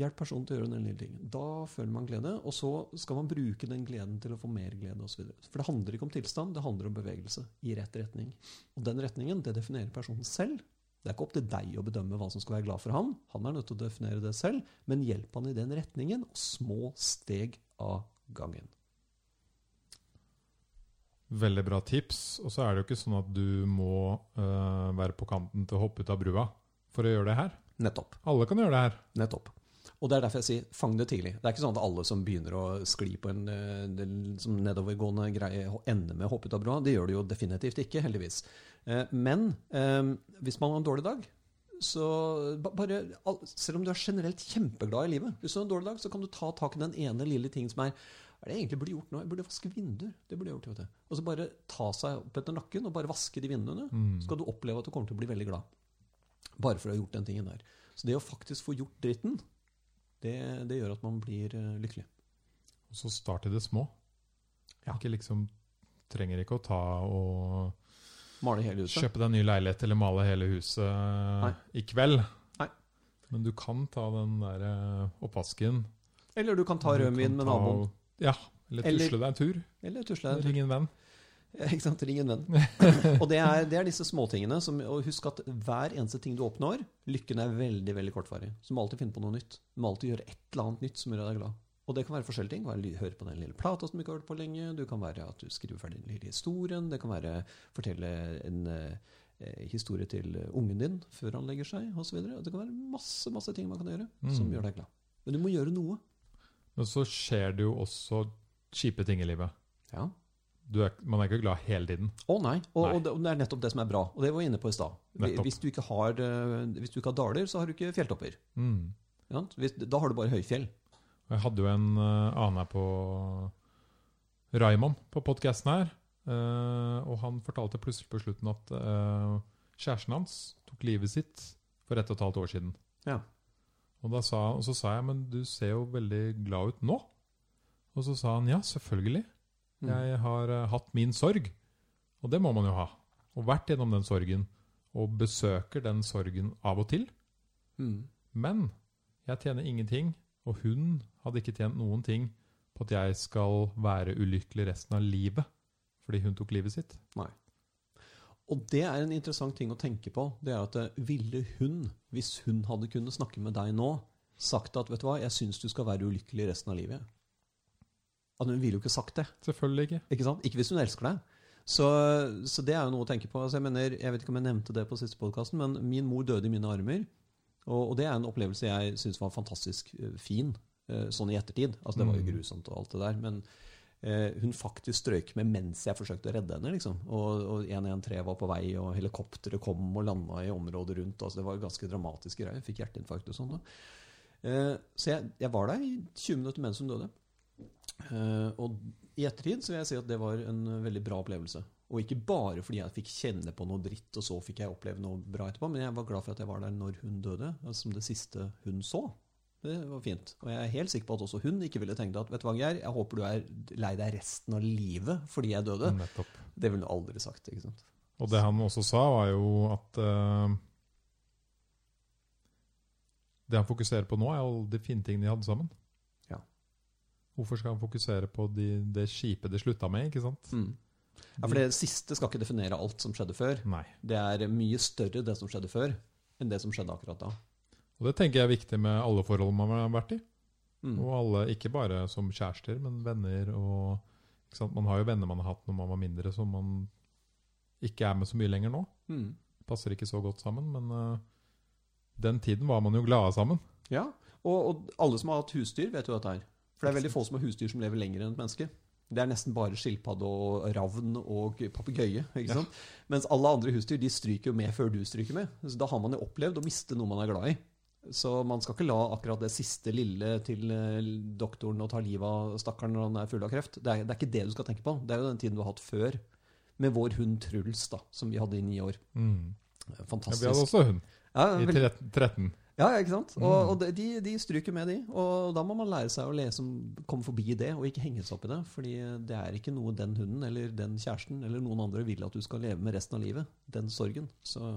Hjelp personen til å gjøre den lille tingen. Da føler man glede, og så skal man bruke den gleden til å få mer glede osv. For det handler ikke om tilstand, det handler om bevegelse i rett retning. Og den retningen det definerer personen selv. Det er ikke opp til deg å bedømme hva som skal være glad for han. Han er nødt til å definere det selv, men hjelp han i den retningen, og små steg av gangen. Veldig bra tips. Og så er det jo ikke sånn at du må uh, være på kanten til å hoppe ut av brua for å gjøre det her. Nettopp. Alle kan gjøre det her. Nettopp. Og det er derfor jeg sier fang det tidlig. Det er ikke sånn at alle som begynner å skli på en del, nedovergående greie, ender med å hoppe ut av brua. Det gjør det jo definitivt ikke, heldigvis. Uh, Men uh, hvis man har en dårlig dag, så bare Selv om du er generelt kjempeglad i livet, hvis du har en dårlig dag, så kan du ta tak i den ene lille tingen som er er det jeg egentlig burde gjort nå? Jeg burde vaske vinduer. Det burde jeg gjort, vet du. Og så bare ta seg opp etter nakken og bare vaske de vinduene. Mm. Så skal du oppleve at du kommer til å bli veldig glad. Bare for å ha gjort den tingen der. Så det å faktisk få gjort dritten, det, det gjør at man blir eh, lykkelig. Og så start i det små. Ja. Ikke liksom Trenger ikke å ta og Male hele huset. kjøpe deg en ny leilighet eller male hele huset Nei. i kveld. Nei. Men du kan ta den der øh, oppvasken. Eller du kan ta rødvin med naboen. Ja. Eller tusle deg en tur. Eller tusle deg. en tur. Ring en venn. Ikke sant? Ring en venn. og det er, det er disse småtingene. Som, og husk at hver eneste ting du oppnår, lykken er veldig veldig kortvarig. Så du må alltid finne på noe nytt. Du må alltid gjøre et eller annet nytt som gjør deg glad. Og det kan være forskjellige ting. Være Høre på den lille plata som du ikke har hørt på lenge. Det kan være at du skriver ferdig den lille historien. Det kan være fortelle en eh, historie til ungen din før han legger seg, osv. Det kan være masse masse ting man kan gjøre som Mm. gjør deg glad. Men du må gjøre noe. Men så skjer det jo også kjipe ting i livet. Ja. Du er, man er ikke glad hele tiden. Å nei. Og, Nei. Og, det, og det er nettopp det som er bra. Og det var vi inne på i stad. Hvis, du ikke har, eh, hvis du ikke har daler, så har du ikke fjelltopper. Mm. Ja. Hvis, da har du bare høyfjell. Jeg hadde jo en uh, annen her på Raymond på podkasten her. Uh, og han fortalte plutselig på slutten at uh, kjæresten hans tok livet sitt for ett og et halvt år siden. Ja. Og, da sa, og så sa jeg men du ser jo veldig glad ut nå. Og så sa han ja, selvfølgelig. Mm. Jeg har uh, hatt min sorg. Og det må man jo ha. Og vært gjennom den sorgen. Og besøker den sorgen av og til. Mm. Men jeg tjener ingenting, og hun hadde ikke tjent noen ting på at jeg skal være ulykkelig resten av livet fordi hun tok livet sitt. Og det er en interessant ting å tenke på. Det er at eh, ville hun, hvis hun hadde kunnet snakke med deg nå, sagt at vet du hva, jeg syns du skal være ulykkelig resten av livet? At hun ville jo ikke sagt det. Selvfølgelig ikke. Ikke sant? Ikke hvis hun elsker deg. Så, så det er jo noe å tenke på. Altså jeg, mener, jeg vet ikke om jeg nevnte det på siste podkasten, men min mor døde i mine armer. Og, og det er en opplevelse jeg syns var fantastisk eh, fin, eh, sånn i ettertid. Altså Det var jo Mm. grusomt og alt det der. Men hun faktisk strøyk med mens jeg forsøkte å redde henne. liksom. Og, og 113 var på vei, og helikopteret kom og landa i området rundt. altså Det var ganske dramatiske greier. Fikk hjerteinfarkt og sånn. Eh, så jeg, jeg var der i 20 minutter mens hun døde. Eh, og i ettertid så vil jeg si at det var en veldig bra opplevelse. Og ikke bare fordi jeg fikk kjenne på noe dritt, og så fikk jeg oppleve noe bra etterpå, men jeg var glad for at jeg var der når hun døde, altså som det siste hun så. Det var fint. Og jeg er helt sikker på at også hun ikke ville tenkt at vet du hva, Geir, jeg håper du er lei deg resten av livet fordi jeg døde. Nettopp. Det ville hun aldri sagt. ikke sant? Og det han også sa, var jo at uh, Det han fokuserer på nå, er alle de fine tingene de hadde sammen. Ja. Hvorfor skal han fokusere på de, det kjipe de slutta med? ikke sant? Mm. Ja, For det siste skal ikke definere alt som skjedde før. Nei. Det er mye større det som skjedde før, enn det som skjedde akkurat da. Og det tenker jeg er viktig med alle forhold man har vært i. Mm. Og alle, ikke bare som kjærester, men venner og? Man har jo venner man har hatt når man var mindre, som man ikke er med så mye lenger nå. Mm. Passer ikke så godt sammen, men uh, den tiden var man jo glade sammen. Ja, og, og alle som har hatt husdyr, vet jo dette her. For det er veldig få som har husdyr som lever lenger enn et menneske. Det er nesten bare skilpadde og ravn og papegøye. Ja. Mens alle andre husdyr de stryker jo med før du stryker med. Så da har man jo opplevd å miste noe man er glad i. Så man skal ikke la akkurat det siste lille til eh, doktoren å ta livet av stakkaren når han er full av kreft. Det er, det er ikke det du skal tenke på. Det er jo den tiden du har hatt før. Med vår hund Truls, da, som vi hadde i ni år. Mm. Ja, Fantastisk. vi hadde også hund Ja, i 13. 13. ja, ikke sant? Og, Mm. og de, de stryker med, de. Og da må man lære seg å lese om, komme forbi det, og ikke henge seg opp i det. Fordi det er ikke noe den hunden eller den kjæresten eller noen andre vil at du skal leve med resten av livet. Den sorgen. Så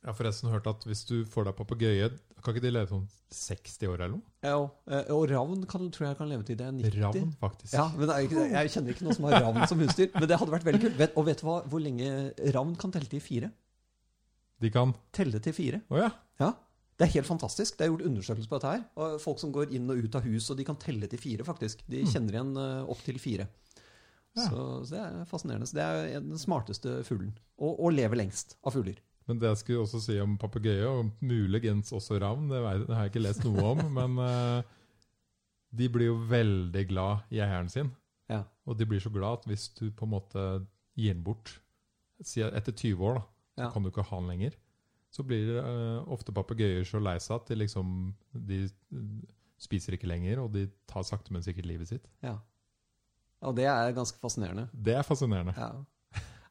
Jeg har forresten hørt at hvis du får deg papegøye, kan ikke de leve sånn 60 år eller noe? ja, og, eh, og ravn kan, tror jeg kan leve til det er 90. Ravn, faktisk. Ja, men ikke, Jeg kjenner ikke noen som har ravn som husdyr. Men det hadde vært veldig kult. Og vet du hva, hvor lenge ravn kan telle til fire? De kan Telle til fire. Oh, ja. Ja, Det er helt fantastisk. Det er gjort undersøkelser på dette her. Og folk som går inn og ut av hus, og de kan telle til fire, faktisk. De kjenner igjen uh, opp til fire. Ja. Så, så det er fascinerende. Så det er den smarteste fuglen. Og, og lever lengst av fugler. Men det jeg skulle også si om papegøye, og muligens også ravn, det, har jeg ikke lest noe om, men uh, de blir jo veldig glad i eieren sin. Ja. Og de blir så glad at hvis du på en måte gir den bort si etter 20 år, da, så Ja. kan du ikke ha den lenger. Så blir uh, ofte papegøyer så lei seg at de liksom De spiser ikke lenger, og de tar sakte, men sikkert livet sitt. ja. Og det er ganske fascinerende. Det er fascinerende. Ja.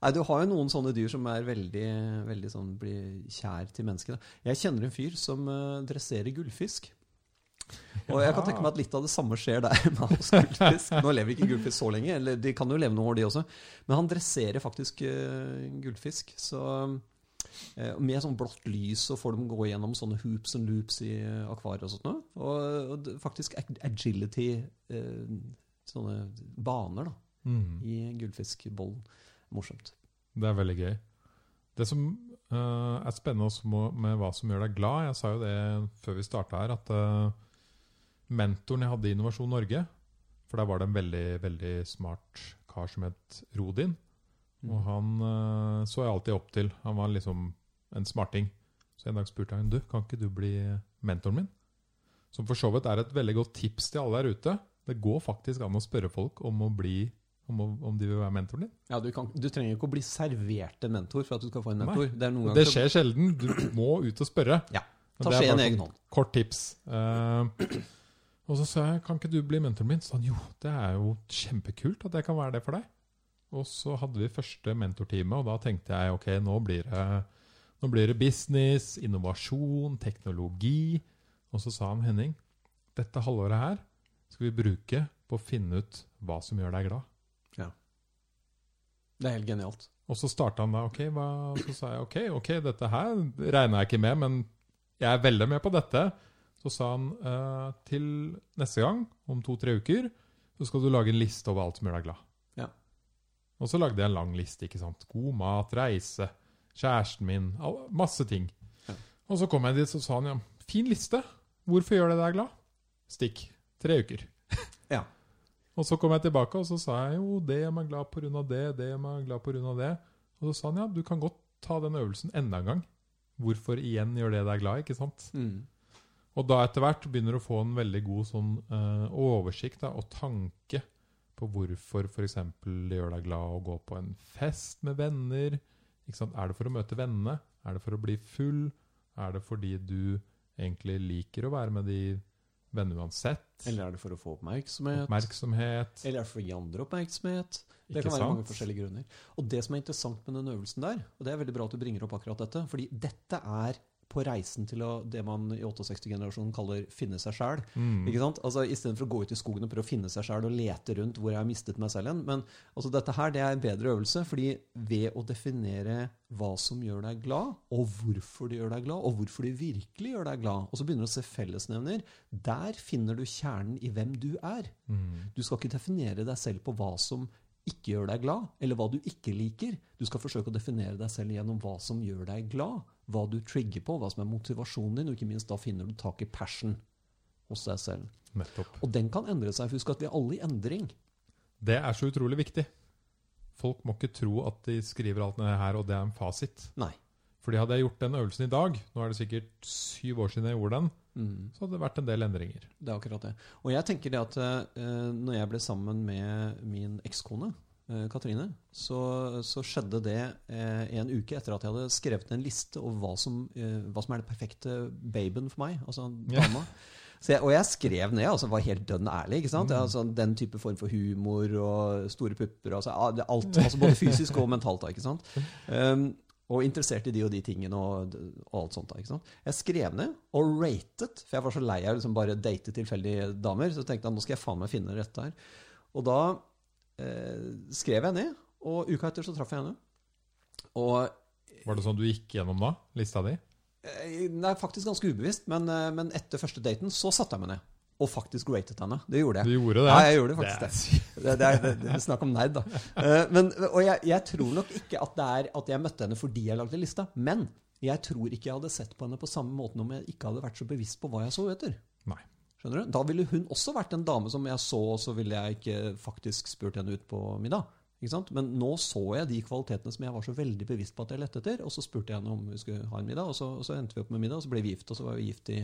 Nei, Du har jo noen sånne dyr som er veldig, veldig sånn, blir kjær til mennesket. Jeg kjenner en fyr som uh, dresserer gullfisk. Og jeg kan tenke meg at litt av det samme skjer der med hos gullfisk. Nå lever ikke gullfisk så lenge, eller de kan jo leve noen år, de også. Men han dresserer faktisk uh, gullfisk. Så, eh, med sånn blått lys, og får dem gå gjennom sånne hoops and loops i akvariet og sånt. noe. Og, og faktisk agility, sånne baner da, Mm. i gullfiskbollen. Morsomt. Det er veldig gøy. Det som uh, er spennende også med hva som gjør deg glad Jeg sa jo det før vi starta her, at uh, mentoren jeg hadde i Innovasjon Norge For der var det en veldig, veldig smart kar som het Rodin. Mm. Og han uh, så jeg alltid opp til. Han var liksom en smarting. Så en dag spurte jeg du, kan ikke du bli mentoren min. Som for så vidt er et veldig godt tips til alle der ute. Det går faktisk an å spørre folk om å bli om, om de vil være mentoren din. Ja, du, kan, du trenger ikke å bli servert en mentor for at du skal få en mentor. Det, er Det skjer sjelden. Du må ut og spørre. Ja. Ta skjeen i egen sånn hånd. Kort tips. Uh, og så sa jeg kan ikke du bli mentoren min? Så han jo, det er jo kjempekult at jeg kan være det for deg. Og så hadde vi første mentortime, og da tenkte jeg ok, nå blir det, nå blir det business, innovasjon, teknologi. Og så sa han Henning, dette halvåret her skal vi bruke på å finne ut hva som gjør deg glad. Det er helt genialt. Og så starta han da, ok, hva, så sa jeg ok, ok, dette her regna jeg ikke med, men jeg er veldig med på dette. Så sa han eh, til neste gang, om to-tre uker, så skal du lage en liste over alt som gjør deg glad. Ja. Og så lagde jeg en lang liste. ikke sant? God mat, reise, kjæresten min, all, masse ting. Ja. Og så kom jeg dit, så sa han ja, fin liste. Hvorfor gjør det deg glad? Stikk. Tre uker. Og så kom jeg tilbake, og så sa jeg jo det gjør meg glad av det, det gjør meg glad av det. Og så sa han ja, du kan godt ta den øvelsen enda en gang. Hvorfor igjen gjør det deg glad, ikke sant? Mm. Og da etter hvert begynner du å få en veldig god sånn uh, oversikt da, og tanke på hvorfor f.eks. det gjør deg glad å gå på en fest med venner. Er det for å møte vennene? Er det for å bli full? Er det fordi du egentlig liker å være med de venner uansett. Eller er det for å få oppmerksomhet? Oppmerksomhet. Eller er det for å gi andre oppmerksomhet? Det Ikke kan være sant? mange forskjellige grunner. Og det som er interessant med den øvelsen der, og det er veldig bra at du bringer opp akkurat dette, fordi dette er på reisen til å, det man i 68-generasjonen kaller 'finne seg sjæl'. Mm. Altså Istedenfor å gå ut i skogen og prøve å finne seg sjæl og lete rundt hvor jeg har mistet meg selv hen. Men altså, dette her det er en bedre øvelse, fordi ved å definere hva som gjør deg glad, og hvorfor det gjør deg glad, og hvorfor det virkelig gjør deg glad, og så begynner du å se fellesnevner, der finner du kjernen i hvem du er. Mm. Du skal ikke definere deg selv på hva som ikke gjør deg glad, eller hva du ikke liker. Du skal forsøke å definere deg selv gjennom hva som gjør deg glad, hva du trigger på, hva som er motivasjonen din, og ikke minst da finner du tak i passion hos deg selv. Nettopp. Og den kan endre seg. Husk at vi er alle i endring. Det er så utrolig viktig. Folk må ikke tro at de skriver alt ned her, og det er en fasit. Nei. Fordi hadde jeg gjort den øvelsen i dag, nå er det sikkert syv år siden jeg gjorde den, Mm, så hadde det vært en del endringer. det er akkurat det. Og jeg tenker det at eh, når jeg ble sammen med min ekskone, eh, Katrine, så, så skjedde det eh, en uke etter at jeg hadde skrevet en liste over hva som, eh, hva som er det perfekte babyen for meg. Altså dama. Så jeg, og jeg skrev ned, altså var helt dønn ærlig. ikke sant? Mm. Altså, den type form for humor og store pupper. Altså, alt, altså Både fysisk og mentalt. ikke sant? Um, og interessert i de og de tingene og, og alt sånt. da, ikke sant? Jeg skrev ned og ratet, for jeg var så lei av liksom bare date tilfeldige damer. Så tenkte jeg nå skal jeg faen meg finne dette her. Og da eh, skrev jeg ned, og uka etter så traff jeg henne. Og Var det sånn du gikk gjennom da, lista di? Eh, Nei, faktisk ganske ubevisst, men, eh, men etter første daten så satte jeg meg ned. Og faktisk ratet henne. Det gjorde jeg. Du gjorde det? Ja, jeg gjorde faktisk det. det. Det, er, det, det er snakk om nerd, da. Uh, Men, og jeg, jeg tror nok ikke at det er at jeg møtte henne fordi jeg lagde lista. Men jeg tror ikke jeg hadde sett på henne på samme måten om jeg ikke hadde vært så bevisst på hva jeg så etter. Nei. Skjønner du? Da ville hun også vært en dame som jeg så, og så ville jeg ikke faktisk spurt henne ut på middag. Ikke sant? Men nå så jeg de kvalitetene som jeg var så veldig bevisst på at jeg lette etter. Og så spurte jeg henne om vi skulle ha en middag, og så, og så endte vi opp med middag. Og så ble vi gift, og så var vi gift i,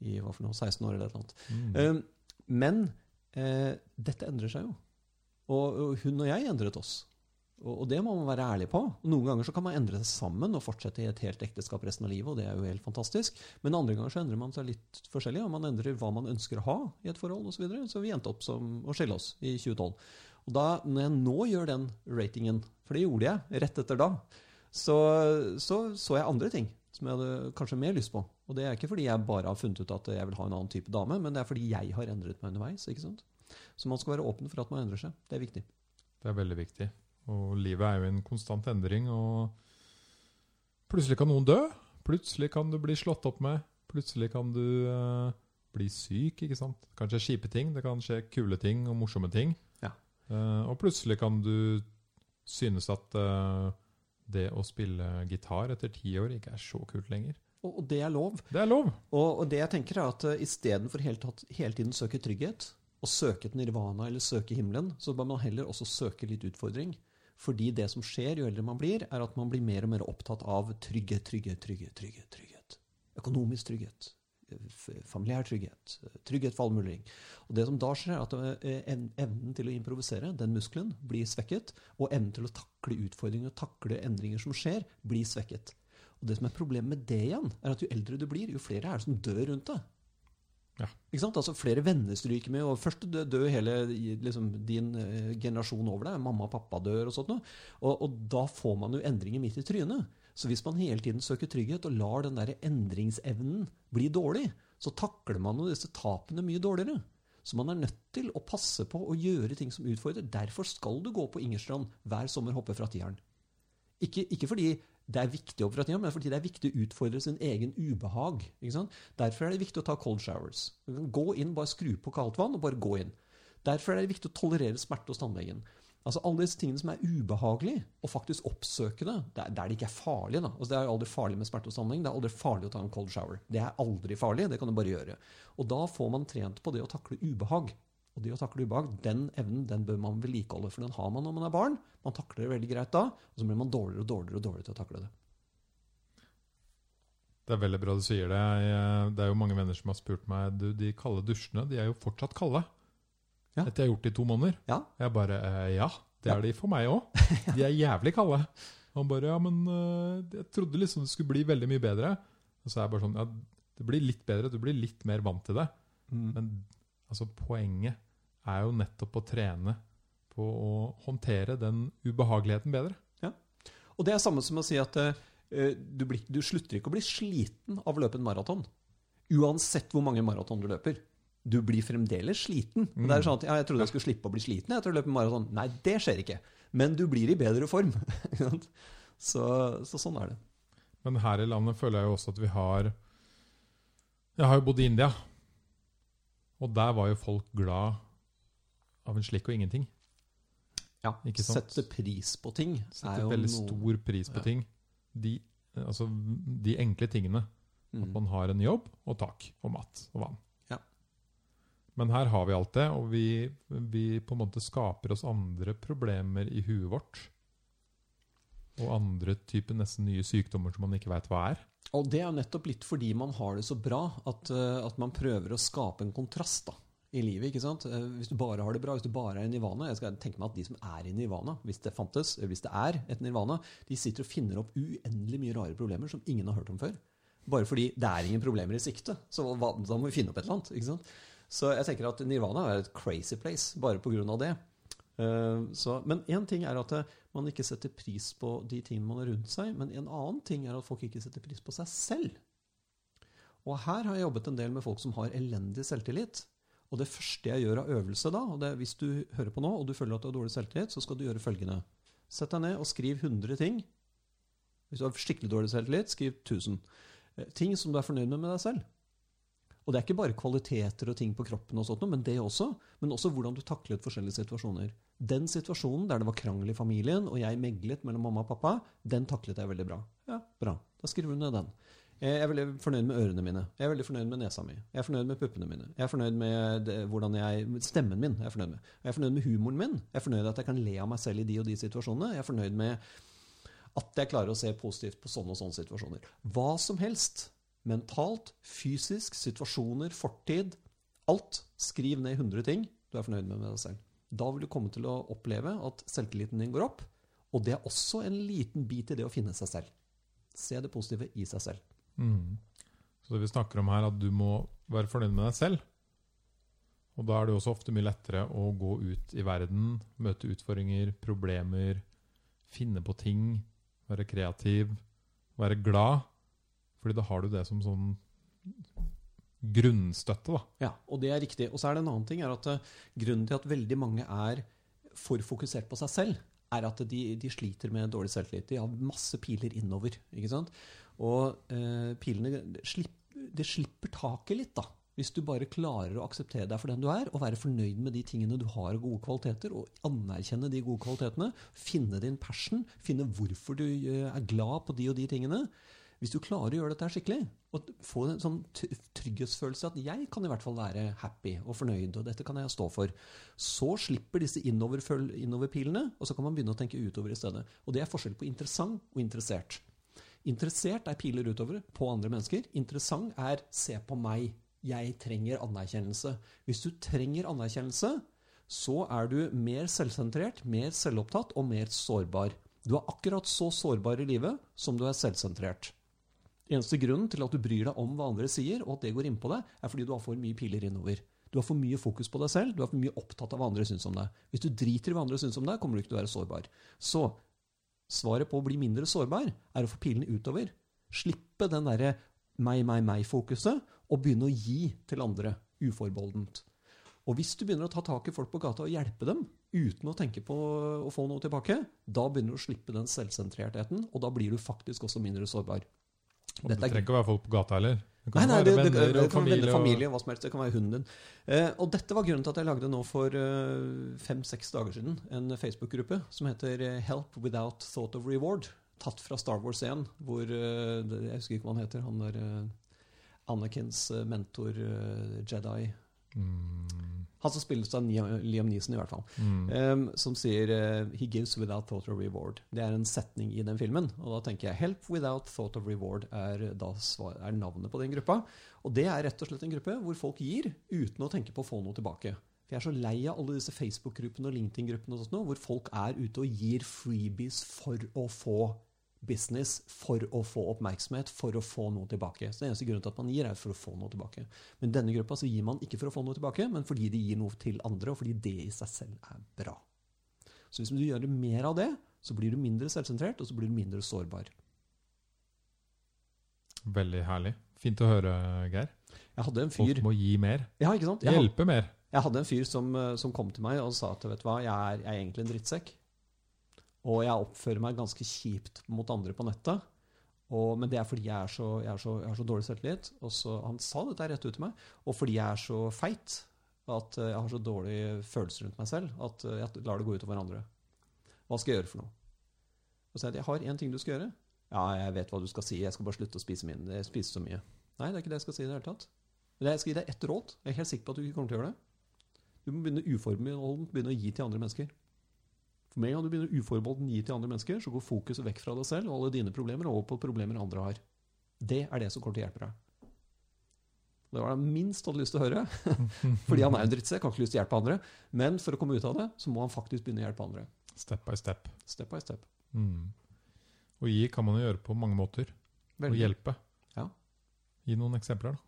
i hva for noe, 16 år eller et eller annet. Mm. Um, men eh, dette endrer seg jo. Og, og hun og jeg endret oss. Og, og det må man være ærlig på. Noen ganger så kan man endre seg sammen og fortsette i et helt ekteskap resten av livet, og det er jo helt fantastisk. Men andre ganger så endrer man seg litt forskjellig, og man endrer hva man ønsker å ha i et forhold osv. Så, videre. så vi endte opp som å skille oss i 2012. Og da, når jeg nå gjør den ratingen, for det gjorde jeg rett etter da, så så, så jeg andre ting som jeg hadde kanskje mer lyst på. Og det er ikke fordi jeg bare har funnet ut at jeg vil ha en annen type dame, men det er fordi jeg har endret meg underveis. ikke sant? Så man skal være åpen for at man endrer seg. Det er viktig. Det er veldig viktig. Og livet er jo en konstant endring, og plutselig kan noen dø. Plutselig kan du bli slått opp med. Plutselig kan du uh, bli syk, ikke sant. Det kan skje kjipe ting, det kan skje kule ting og morsomme ting. Ja. Uh, og plutselig kan du synes at uh, det å spille gitar etter ti år ikke er så kult lenger. Og, det er lov. Det er lov! Og, og det jeg tenker er at uh, istedenfor hele, tatt- hele tiden søke trygghet, og søke et nirvana eller søke himmelen, så bør man heller også søke litt utfordring. Fordi det som skjer jo eldre man blir, er at man blir mer og mer opptatt av trygghet, trygghet, trygghet, trygghet. trygghet. Økonomisk trygghet. Familiær trygghet. Trygghet for all mulig. Og det som da skjer, er at eh, evnen til å improvisere, den muskelen, blir svekket. Og evnen til å takle utfordringer og takle endringer som skjer, blir svekket. Og det som er problemet med det igjen, er at jo eldre du blir, jo flere er det som dør rundt deg. Ja. Ikke sant? Altså Flere venner stryker med, og først dør hele liksom, din eh, generasjon over deg. Mamma og pappa dør og sånt noe. Og, og da får man jo endringer midt i trynet. Så hvis man hele tiden søker trygghet og lar den der endringsevnen bli dårlig, så takler man jo disse tapene mye dårligere. Så man er nødt til å passe på å gjøre ting som utfordrer. Derfor skal du gå på Ingerstrand hver sommer hoppe fra tieren. Ikke, ikke fordi det er viktig å men fordi det er viktig å utfordre sin egen ubehag. Derfor er det viktig å ta cold showers. Gå inn, bare skru på kaldt vann, og bare gå inn. Derfor er det viktig å tolerere smerte hos tannlegen. Altså Alle disse tingene som er ubehagelige, og faktisk oppsøke det der, det ikke er farlig. da. Altså Det er aldri farlig med smerte hos tannlegen. Det er aldri farlig å ta en cold shower. Det er aldri farlig, det kan du bare gjøre. Og da får man trent på det å takle ubehag. Og det å takle ubehag, den evnen den bør man vedlikeholde, for den har man når man er barn. Man takler det veldig greit da, og så blir man dårligere og dårligere og dårligere til å takle det. Det er veldig bra du sier det. Jeg, det er jo mange venner som har spurt meg du, De kalde dusjene de er jo fortsatt kalde. Ja. Etter jeg har gjort det i to måneder. Ja. Jeg bare eh, Ja, det er de for meg òg. De er jævlig kalde. Han bare Ja, men eh, jeg trodde liksom det skulle bli veldig mye bedre. Og så er jeg bare sånn Ja, det blir litt bedre. Du blir litt mer vant til det. Mm. Men altså, poenget er jo nettopp å trene på å håndtere den ubehageligheten bedre. Ja. Og det er samme som å si at uh, du, blir, du slutter ikke å bli sliten av å løpe en maraton. Uansett hvor mange maraton du løper. Du blir fremdeles sliten. Og det er sånn at, ja, Jeg trodde jeg skulle slippe å bli sliten etter å løpe maraton. Nei, det skjer ikke. Men du blir i bedre form. Så, så sånn er det. Men her i landet føler jeg jo også at vi har Jeg har jo bodd i India. Og der var jo folk glad av en slikk og ingenting. Ja, Ikke sant? Sette pris på ting jo veldig noe stor pris på Ja. ting. De, altså, de enkle tingene. At Mm. man har en jobb og tak og mat og vann. Ja. Men her har vi alt det, og vi, vi på en måte skaper oss andre problemer i huet vårt. Og andre typer nesten nye sykdommer som man ikke veit hva er. Og det er nettopp litt fordi man har det så bra at, eh, at man prøver å skape en kontrast da, i livet. ikke sant? Eh, Hvis du bare har det bra, hvis du bare er i nirvana Jeg skal tenke meg at de som er i nirvana, hvis det fantes, hvis det er et nirvana, de sitter og finner opp uendelig mye rare problemer som ingen har hørt om før. Bare fordi det er ingen problemer i sikte. Så hva, da må vi finne opp et eller annet. ikke sant? Så jeg tenker at nirvana er et crazy place bare av det. Eh, Så, men én ting er at eh, man ikke setter pris på de tingene man har rundt seg, men en annen ting er at folk ikke setter pris på seg selv. Og her har jeg jobbet en del med folk som har elendig selvtillit. Og det første jeg gjør av øvelse da, og det er hvis du hører på nå og du føler at du har dårlig selvtillit, så skal du gjøre følgende. Sett deg ned og skriv 100 ting. Hvis du har skikkelig dårlig selvtillit, skriv 1000. Eh, Ting som du er fornøyd med med deg selv. Og det er ikke bare kvaliteter og ting på kroppen, og sånt, men det også. Men også hvordan du taklet forskjellige situasjoner. Den situasjonen der det var krangel i familien, og jeg meglet mellom mamma og pappa, den taklet jeg veldig bra. Ja, bra. Da skriver du ned den. Jeg er veldig fornøyd med ørene mine. Jeg er veldig fornøyd med nesa mi. Jeg er fornøyd med puppene mine. Jeg er fornøyd med det, hvordan jeg, stemmen min. Jeg er fornøyd med. Jeg er fornøyd med humoren min. Jeg er fornøyd med at jeg kan le av meg selv i de og de situasjonene. Jeg er fornøyd med at jeg klarer å se positivt på sånne og sånne situasjoner. Hva som helst. Mentalt, fysisk, situasjoner, fortid. Alt. Skriv ned 100 ting du er fornøyd med med deg selv. Da vil du komme til å oppleve at selvtilliten din går opp. Og det er også en liten bit i det å finne seg selv. Se det positive i seg selv. Mm. Så det vi snakker om her, at du må være fornøyd med deg selv. Og da er det også ofte mye lettere å gå ut i verden, møte utfordringer, problemer, finne på ting, være kreativ, være glad. Fordi da har du det som sånn grunnstøtte, da. Ja, og det er riktig. Og så er det en annen ting er at eh, grunnen til at veldig mange er for fokusert på seg selv, er at de, de sliter med dårlig selvtillit. De har masse piler innover. ikke sant? Og eh, pilene det slipper, taket litt, da. Hvis du bare klarer å akseptere deg for den du er, og være fornøyd med de tingene du har gode kvaliteter, og anerkjenne de gode kvalitetene, finne din passion, finne hvorfor du eh, er glad på de og de tingene, hvis du klarer å gjøre dette skikkelig, og få en sånn trygghetsfølelse at jeg kan i hvert fall være happy og fornøyd, og dette kan jeg stå for, så slipper disse innoverpilene, og så kan man begynne å tenke utover i stedet. Og det er forskjell på interessant og interessert. Interessert er piler utover på andre mennesker. Interessant er se på meg. Jeg trenger anerkjennelse. Hvis du trenger anerkjennelse, så er du mer selvsentrert, mer selvopptatt og mer sårbar. Du er akkurat så sårbar i livet som du er selvsentrert. Eneste grunnen til at du bryr deg om hva andre sier, og at det går innpå deg, er fordi du har for mye piler innover. Du har for mye fokus på deg selv, du er for mye opptatt av hva andre syns om deg. Hvis du driter i hva andre syns om deg, kommer du ikke til å være sårbar. Så svaret på å bli mindre sårbar er å få pilene utover. Slippe den derre meg, meg, meg-fokuset, og begynne å gi til andre uforbeholdent. Og hvis du begynner å ta tak i folk på gata og hjelpe dem uten å tenke på å få noe tilbake, da begynner du å slippe den selvsentrertheten, og da blir du faktisk også mindre sårbar. Og det er trenger ikke å være folk på gata heller. Det Nei, nei, det, det, det og kan være venner, familie. og- hva som helst. Det kan være hunden din. Eh, og dette var grunnen til at jeg lagde nå for fem-seks dager siden en Facebook-gruppe som heter eh, Help Without Thought of Reward. Tatt fra Star Wars 1, hvor eh, Jeg husker ikke hva han heter. Han der eh, Anakins eh, mentor, eh, Jedi Mm, Han som spilles av Liam Neeson, i hvert fall. mm. Um, som sier eh, 'He gives without thought of reward'. Det er en setning i den filmen. Og da tenker jeg 'Help without thought of reward' er, svar, er navnet på den gruppa. Og det er rett og slett en gruppe hvor folk gir uten å tenke på å få noe tilbake. For Jeg er så lei av alle disse Facebook-gruppene og LinkedIn-gruppene hvor folk er ute og gir freebies for å få business for å få oppmerksomhet, for å få noe tilbake. Så Den eneste grunnen til at man gir, er for å få noe tilbake. Men denne gruppa så gir man ikke for å få noe tilbake, men fordi de gir noe til andre, og fordi det i seg selv er bra. Så hvis du gjør mer av det, så blir du mindre selvsentrert, og så blir du mindre sårbar. Veldig herlig. Fint å høre, Geir. Jeg hadde en fyr... Folk må gi mer. Ja, ikke sant? Hjelpe mer. jeg hadde en fyr som, eh, som kom til meg og sa at vet du hva, jeg er, jeg er egentlig en drittsekk. Og jeg oppfører meg ganske kjipt mot andre på nettet. Og, men det er fordi jeg er så, jeg er så, jeg har så dårlig selvtillit. Og så, han sa dette rett ut til meg. Og fordi jeg er så feit at eh, jeg har så dårlige følelser rundt meg selv at eh, jeg lar det gå ut over andre. Hva skal jeg gjøre for noe? Og så sier jeg at jeg har én ting du skal gjøre. Ja, jeg vet hva du skal si. Jeg skal bare slutte å spise, min, jeg spiser så mye. Nei, det er ikke det jeg skal si i det hele tatt. Men jeg skal gi deg ett råd. Jeg er helt sikker på at du ikke kommer til å gjøre det. Du må begynne uforbeholdent å gi til andre mennesker. For med gang du begynner uforbeholdent å gi til andre mennesker, så går fokuset vekk fra deg selv og alle dine problemer over på problemer andre har. Det er det som kommer til å hjelpe deg. Det var det minst hadde lyst til å høre. Fordi han er en drittsekk, har ikke lyst til å hjelpe andre. Men for å komme ut av det, så må han faktisk begynne å hjelpe andre. Step by step. Step by step. Mm. Å gi kan man jo gjøre på mange måter. Å Og hjelpe. Ja. Gi noen eksempler, da.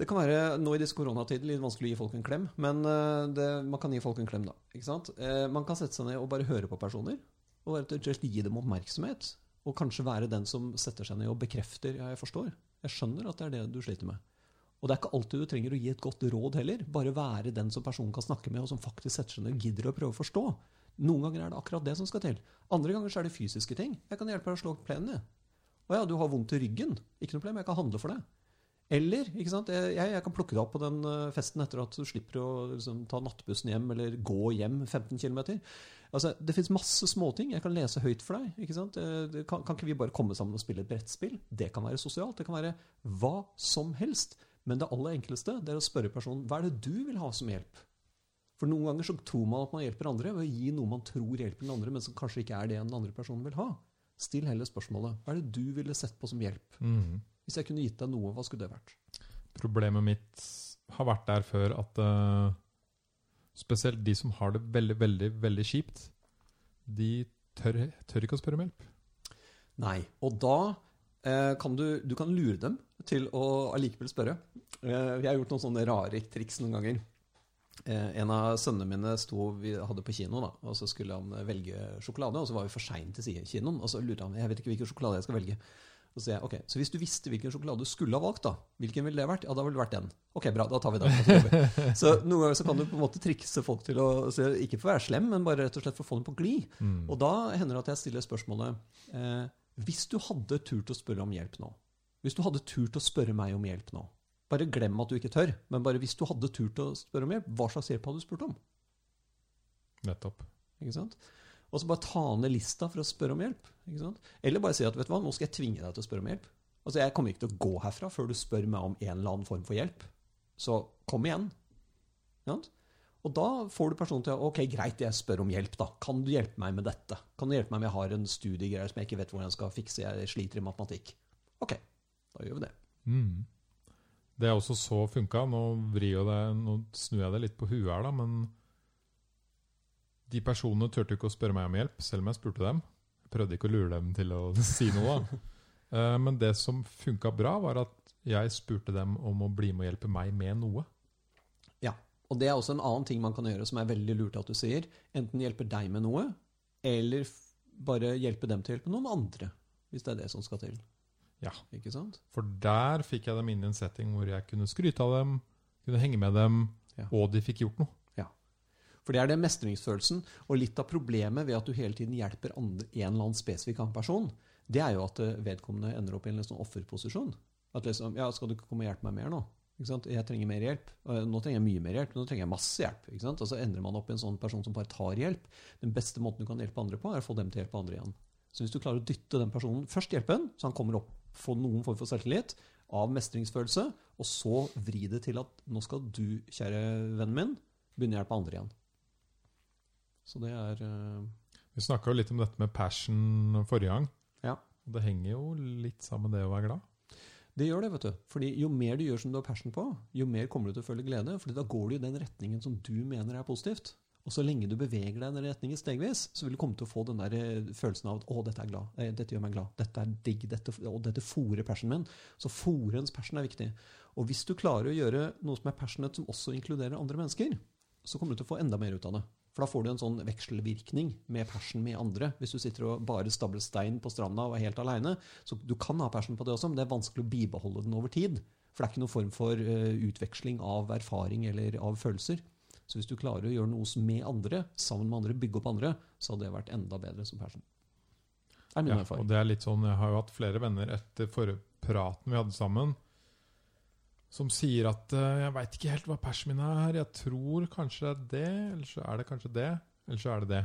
Det kan være nå i disse koronatider litt vanskelig å gi folk en klem, men eh, det, man kan gi folk en klem, da. Ikke sant? Eh, Man kan sette seg ned og bare høre på personer, og og gi dem oppmerksomhet. Og kanskje være den som setter seg ned og bekrefter ja, jeg forstår. Jeg skjønner at det er det du sliter med. Og det er ikke alltid du trenger å gi et godt råd heller. Bare være den som personen kan snakke med, og som faktisk setter seg ned og gidder å prøve å forstå. Noen ganger er det akkurat det som skal til. Andre ganger så er det fysiske ting. Jeg kan hjelpe deg å slå plenen. Å ja, du har vondt i ryggen. Ikke noe problem, jeg kan handle for deg. Eller ikke sant? Jeg, jeg kan plukke deg opp på den eh, festen etter at du slipper å liksom, ta nattbussen hjem eller gå hjem 15 km. Altså, det fins masse småting. Jeg kan lese høyt for deg. Ikke sant? Eh, Kan, kan ikke vi bare komme sammen og spille et brettspill? Det kan være sosialt. Det kan være hva som helst. Men det aller enkleste det er å spørre personen hva er det du vil ha som hjelp. For noen ganger så tror man at man hjelper andre ved å gi noe man tror hjelper den andre, men som kanskje ikke er det den andre personen vil ha. Still heller spørsmålet hva er det du ville sett på som hjelp. Mm. Hvis jeg kunne gitt deg noe, hva skulle det vært? Problemet mitt har vært der før at uh, spesielt de som har det veldig, veldig, veldig kjipt, de tør, tør ikke å spørre om hjelp. Nei. Og da eh, kan du, du kan lure dem til å allikevel spørre. Eh, vi har gjort noen sånne rare triks noen ganger. Eh, en av sønnene mine sto, vi hadde på kino, da, og så skulle han velge sjokolade. Og så var vi for sein til kinoen, og så lurte han jeg vet ikke hvilken sjokolade jeg skal velge. Og så sier jeg, ok, så hvis du visste hvilken sjokolade du skulle ha valgt, da, hvilken ville det vært? Ja, da ville det vært den. Ok, bra, da tar vi den. Så. Så noen ganger så kan du på en måte trikse folk til å Ikke for å være slem, men bare rett og slett for å få dem på glid. Mm. Og da hender det at jeg stiller spørsmålet eh, Hvis du hadde turt å spørre om hjelp nå Hvis du hadde turt å spørre meg om hjelp nå Bare glem at du ikke tør, men bare hvis du hadde turt å spørre om hjelp, hva slags hjelp hadde du spurt om? Nettopp. Ikke sant? Og så bare ta ned lista for å spørre om hjelp. Eller bare si at vet du hva, nå skal jeg tvinge deg til å spørre om hjelp. Altså Jeg kommer ikke til å gå herfra før du spør meg om en eller annen form for hjelp. Så kom igjen. Og da får du personen til å Ok, greit, jeg spør om hjelp, da. Kan du hjelpe meg med dette? Kan du hjelpe meg om jeg har en studiegreie som jeg ikke vet hvordan jeg skal fikse? Jeg sliter i matematikk. Ok, da gjør vi det. Mm. Det er også så funka. Nå, nå snur jeg det litt på huet her, da, men de personene turte ikke å spørre meg om hjelp, selv om jeg spurte dem. Jeg prøvde ikke å lure dem til å si noe. Eh, Men det som funka bra, var at jeg spurte dem om å bli med og hjelpe meg med noe. Ja, og det er også en annen ting man kan gjøre som er veldig lurt at du sier. Enten hjelpe deg med noe, eller bare hjelpe dem til å hjelpe noen andre. Hvis det er det som skal til. Ja. Ikke sant? For der fikk jeg dem inn i en setting hvor jeg kunne skryte av dem, kunne henge med dem, Ja. og de fikk gjort noe. For det er den mestringsfølelsen, og litt av problemet ved at du hele tiden hjelper en eller annen spesifikk person, det er jo at eh, vedkommende ender opp i en sånn offerposisjon. At liksom, ja, skal du ikke komme og hjelpe meg mer nå? Ikke sant? Jeg trenger mer hjelp. Eh, Nå trenger jeg mye mer hjelp, nå trenger jeg masse hjelp. Og så endrer man opp i en sånn person som bare tar hjelp. Den beste måten du kan hjelpe andre på, er å få dem til å hjelpe andre igjen. Så hvis du klarer å dytte den personen, først hjelpe den, så han kommer opp, får noen form for selvtillit, av mestringsfølelse, og så vri det til at nå skal du, kjære vennen min, begynne å hjelpe andre igjen. Så det er eh, Vi snakka jo litt om dette med passion forrige gang. Ja. Det henger jo litt sammen med det å være glad. Det gjør det, vet du. Fordi jo mer du gjør som du har passion på, jo mer kommer du til å føle glede. fordi da går du i den retningen som du mener er positivt. Og så lenge du beveger deg i den retningen stegvis, så vil du komme til å få den der eh, følelsen av at 'å, dette er glad, eh, dette gjør meg glad', 'dette er digg', dette, og 'dette fòrer passionen min'. Så fòrens passion er viktig. Og hvis du klarer å gjøre noe som er passionate, som også inkluderer andre mennesker, så kommer du til å få enda mer ut av det. For da får du en sånn vekselvirkning med passion med andre. Hvis du sitter og bare stabler stein på stranda og er helt aleine, så du kan ha passion på det også, men det er vanskelig å bibeholde den over tid. For det er ikke noen form for uh, utveksling av erfaring eller av følelser. Så hvis du klarer å gjøre noe med andre, sammen med andre, bygge opp andre, så hadde det vært enda bedre som passion. Det er min Ja, erfaring. og det er litt sånn, Jeg har jo hatt flere venner etter forrige praten vi hadde sammen, som sier at uh, 'jeg veit ikke helt hva persmina min er', 'jeg tror kanskje det er det', eller så er det kanskje det, eller så er det det.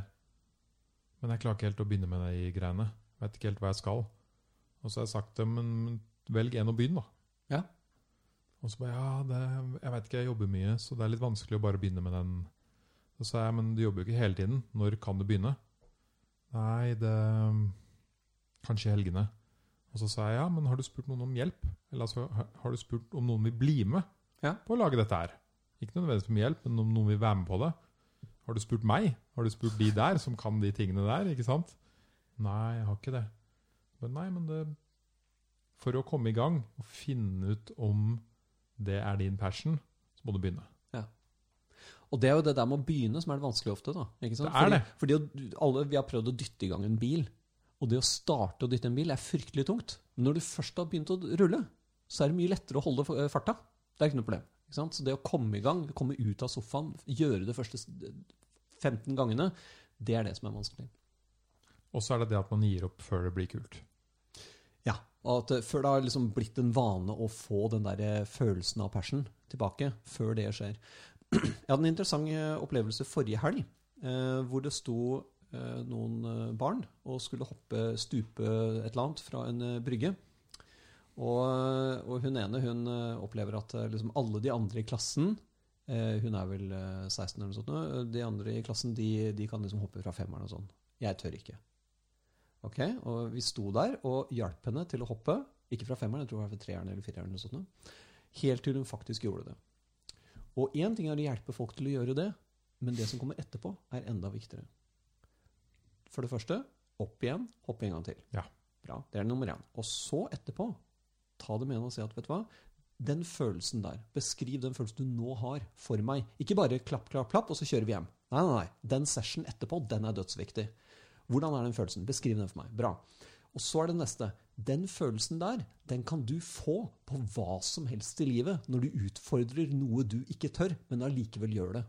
Men jeg klarer ikke helt å begynne med de greiene. Veit ikke helt hva jeg skal. Og så har jeg sagt dem, men velg en å begynne, da. Ja. Og så bare ja, det, jeg veit ikke, jeg jobber mye, så det er litt vanskelig å bare begynne med den. Så sa jeg, men du jobber jo ikke hele tiden. Når kan du begynne? Nei, det Kanskje i helgene. Og så sa jeg ja, men har du spurt noen om hjelp? Eller altså, har- du spurt om noen vil bli med Ja. på å lage dette her? Ikke nødvendigvis om hjelp, men om noen vil være med på det. Har du spurt meg? Har du spurt de der som kan de tingene der? ikke sant? Nei, jeg har ikke det. Men nei, men det For å komme i gang og finne ut om det er din passion, så må du begynne. Og det er jo det der med å begynne som er det vanskelige ofte. da. Ikke sant? Det er det. Fordi, fordi alle, Vi har prøvd å dytte i gang en bil, og det å starte å dytte en bil er fryktelig tungt. Men når du først har begynt å rulle, så er det mye lettere å holde farta. Det er ikke noe problem. Ikke? Så det å komme i gang, komme ut av sofaen, gjøre det første 15 gangene, det er det som er vanskelig. Og så er det det at man gir opp før det blir kult. Ja, og at eh, Før det har liksom blitt en vane å få den der eh, følelsen av passion tilbake. Før det skjer. Jeg hadde en interessant eh, opplevelse forrige helg, eh, hvor det sto eh, noen eh, barn og skulle hoppe, stupe et eller annet fra en eh, brygge. Og, og hun ene hun eh, opplever at eh, liksom alle de andre i klassen eh, Hun er vel eh, 16 eller noe sånt. De andre i klassen de, de kan liksom hoppe fra femmeren og sånn. Jeg tør ikke. Ok, Og vi sto der og hjalp henne til å hoppe. Ikke fra femmeren, jeg tror det var fra treeren eller fireren. eller sånt. Helt til hun faktisk gjorde det. Og én ting er å hjelpe folk til å gjøre det, men det som kommer etterpå, er enda viktigere. For det første, opp igjen, hoppe en gang til. Ja. Bra, Det er nummer én. Og så etterpå, ta det med henne og si at vet du hva, den følelsen der, beskriv den følelsen du nå har for meg. Ikke bare klapp, klapp, klapp, og så kjører vi hjem. Nei, nei, nei. Den session etterpå, den er dødsviktig. Hvordan er den følelsen? Beskriv den for meg. Bra. Og så er det neste. Den følelsen der, den kan du få på hva som helst i livet når du utfordrer noe du ikke tør, men allikevel gjør det.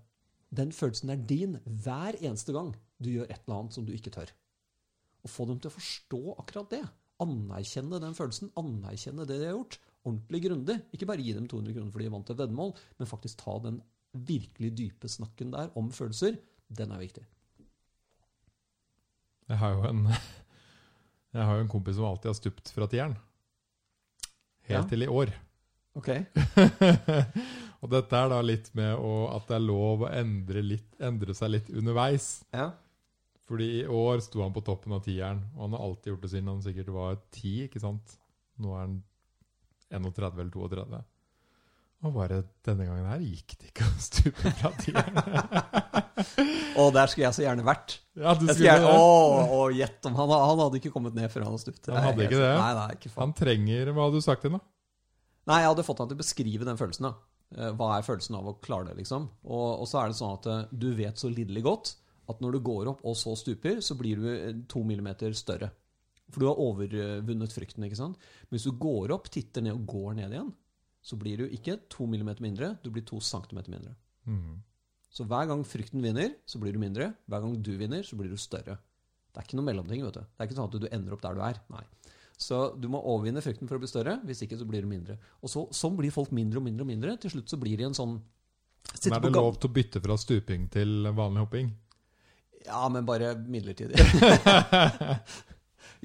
Den følelsen er din hver eneste gang du gjør et eller annet som du ikke tør. Og få dem til å forstå akkurat det. Anerkjenne den følelsen, anerkjenne det de har gjort. Ordentlig grundig. Ikke bare gi dem 200 kroner fordi de vant et veddemål, men faktisk ta den virkelig dype snakken der om følelser. Den er viktig. Jeg har jo en, jeg har jo en kompis som alltid har stupt fra tieren. Helt Ja. til i år. Ok. og dette er da litt med å, at det er lov å endre, litt, endre seg litt underveis. Ja. Fordi i år sto han på toppen av tieren, og han har alltid gjort det siden han sikkert var 10, ikke sant? Nå er han 31 eller 32. Og bare denne gangen her gikk det ikke å stupe fra tieren. Og der skulle jeg så gjerne vært. ja, du skulle gjerne, å, å, gjett om han, han hadde ikke kommet ned før han hadde stupt. Han hadde ikke det? Nei, nei, ikke faen. Han trenger Hva hadde du sagt til ham, da? Nei, jeg hadde fått han til å beskrive den følelsen. da. Eh, Hva er følelsen av å klare det, liksom? Og, og så er det sånn at eh, du vet så lidderlig godt at når du går opp og så stuper, så blir du eh, to millimeter større. For du har overvunnet frykten, ikke sant? Men hvis du går opp, titter ned og går ned igjen, så blir du ikke to millimeter mindre, du blir to centimeter mindre. Mm. Så hver gang frykten vinner, så blir du mindre. Hver gang du vinner, så blir du større. Det er ikke noe mellomting. vet du. Det er ikke sånn at du ender opp der du er. Nei. Så du må overvinne frykten for å bli større. Hvis ikke, så blir du mindre. Og så, sånn blir folk mindre og mindre og mindre. Til slutt så blir de en sånn Men er det lov til å bytte fra stuping til vanlig hopping? Ja, men bare midlertidig.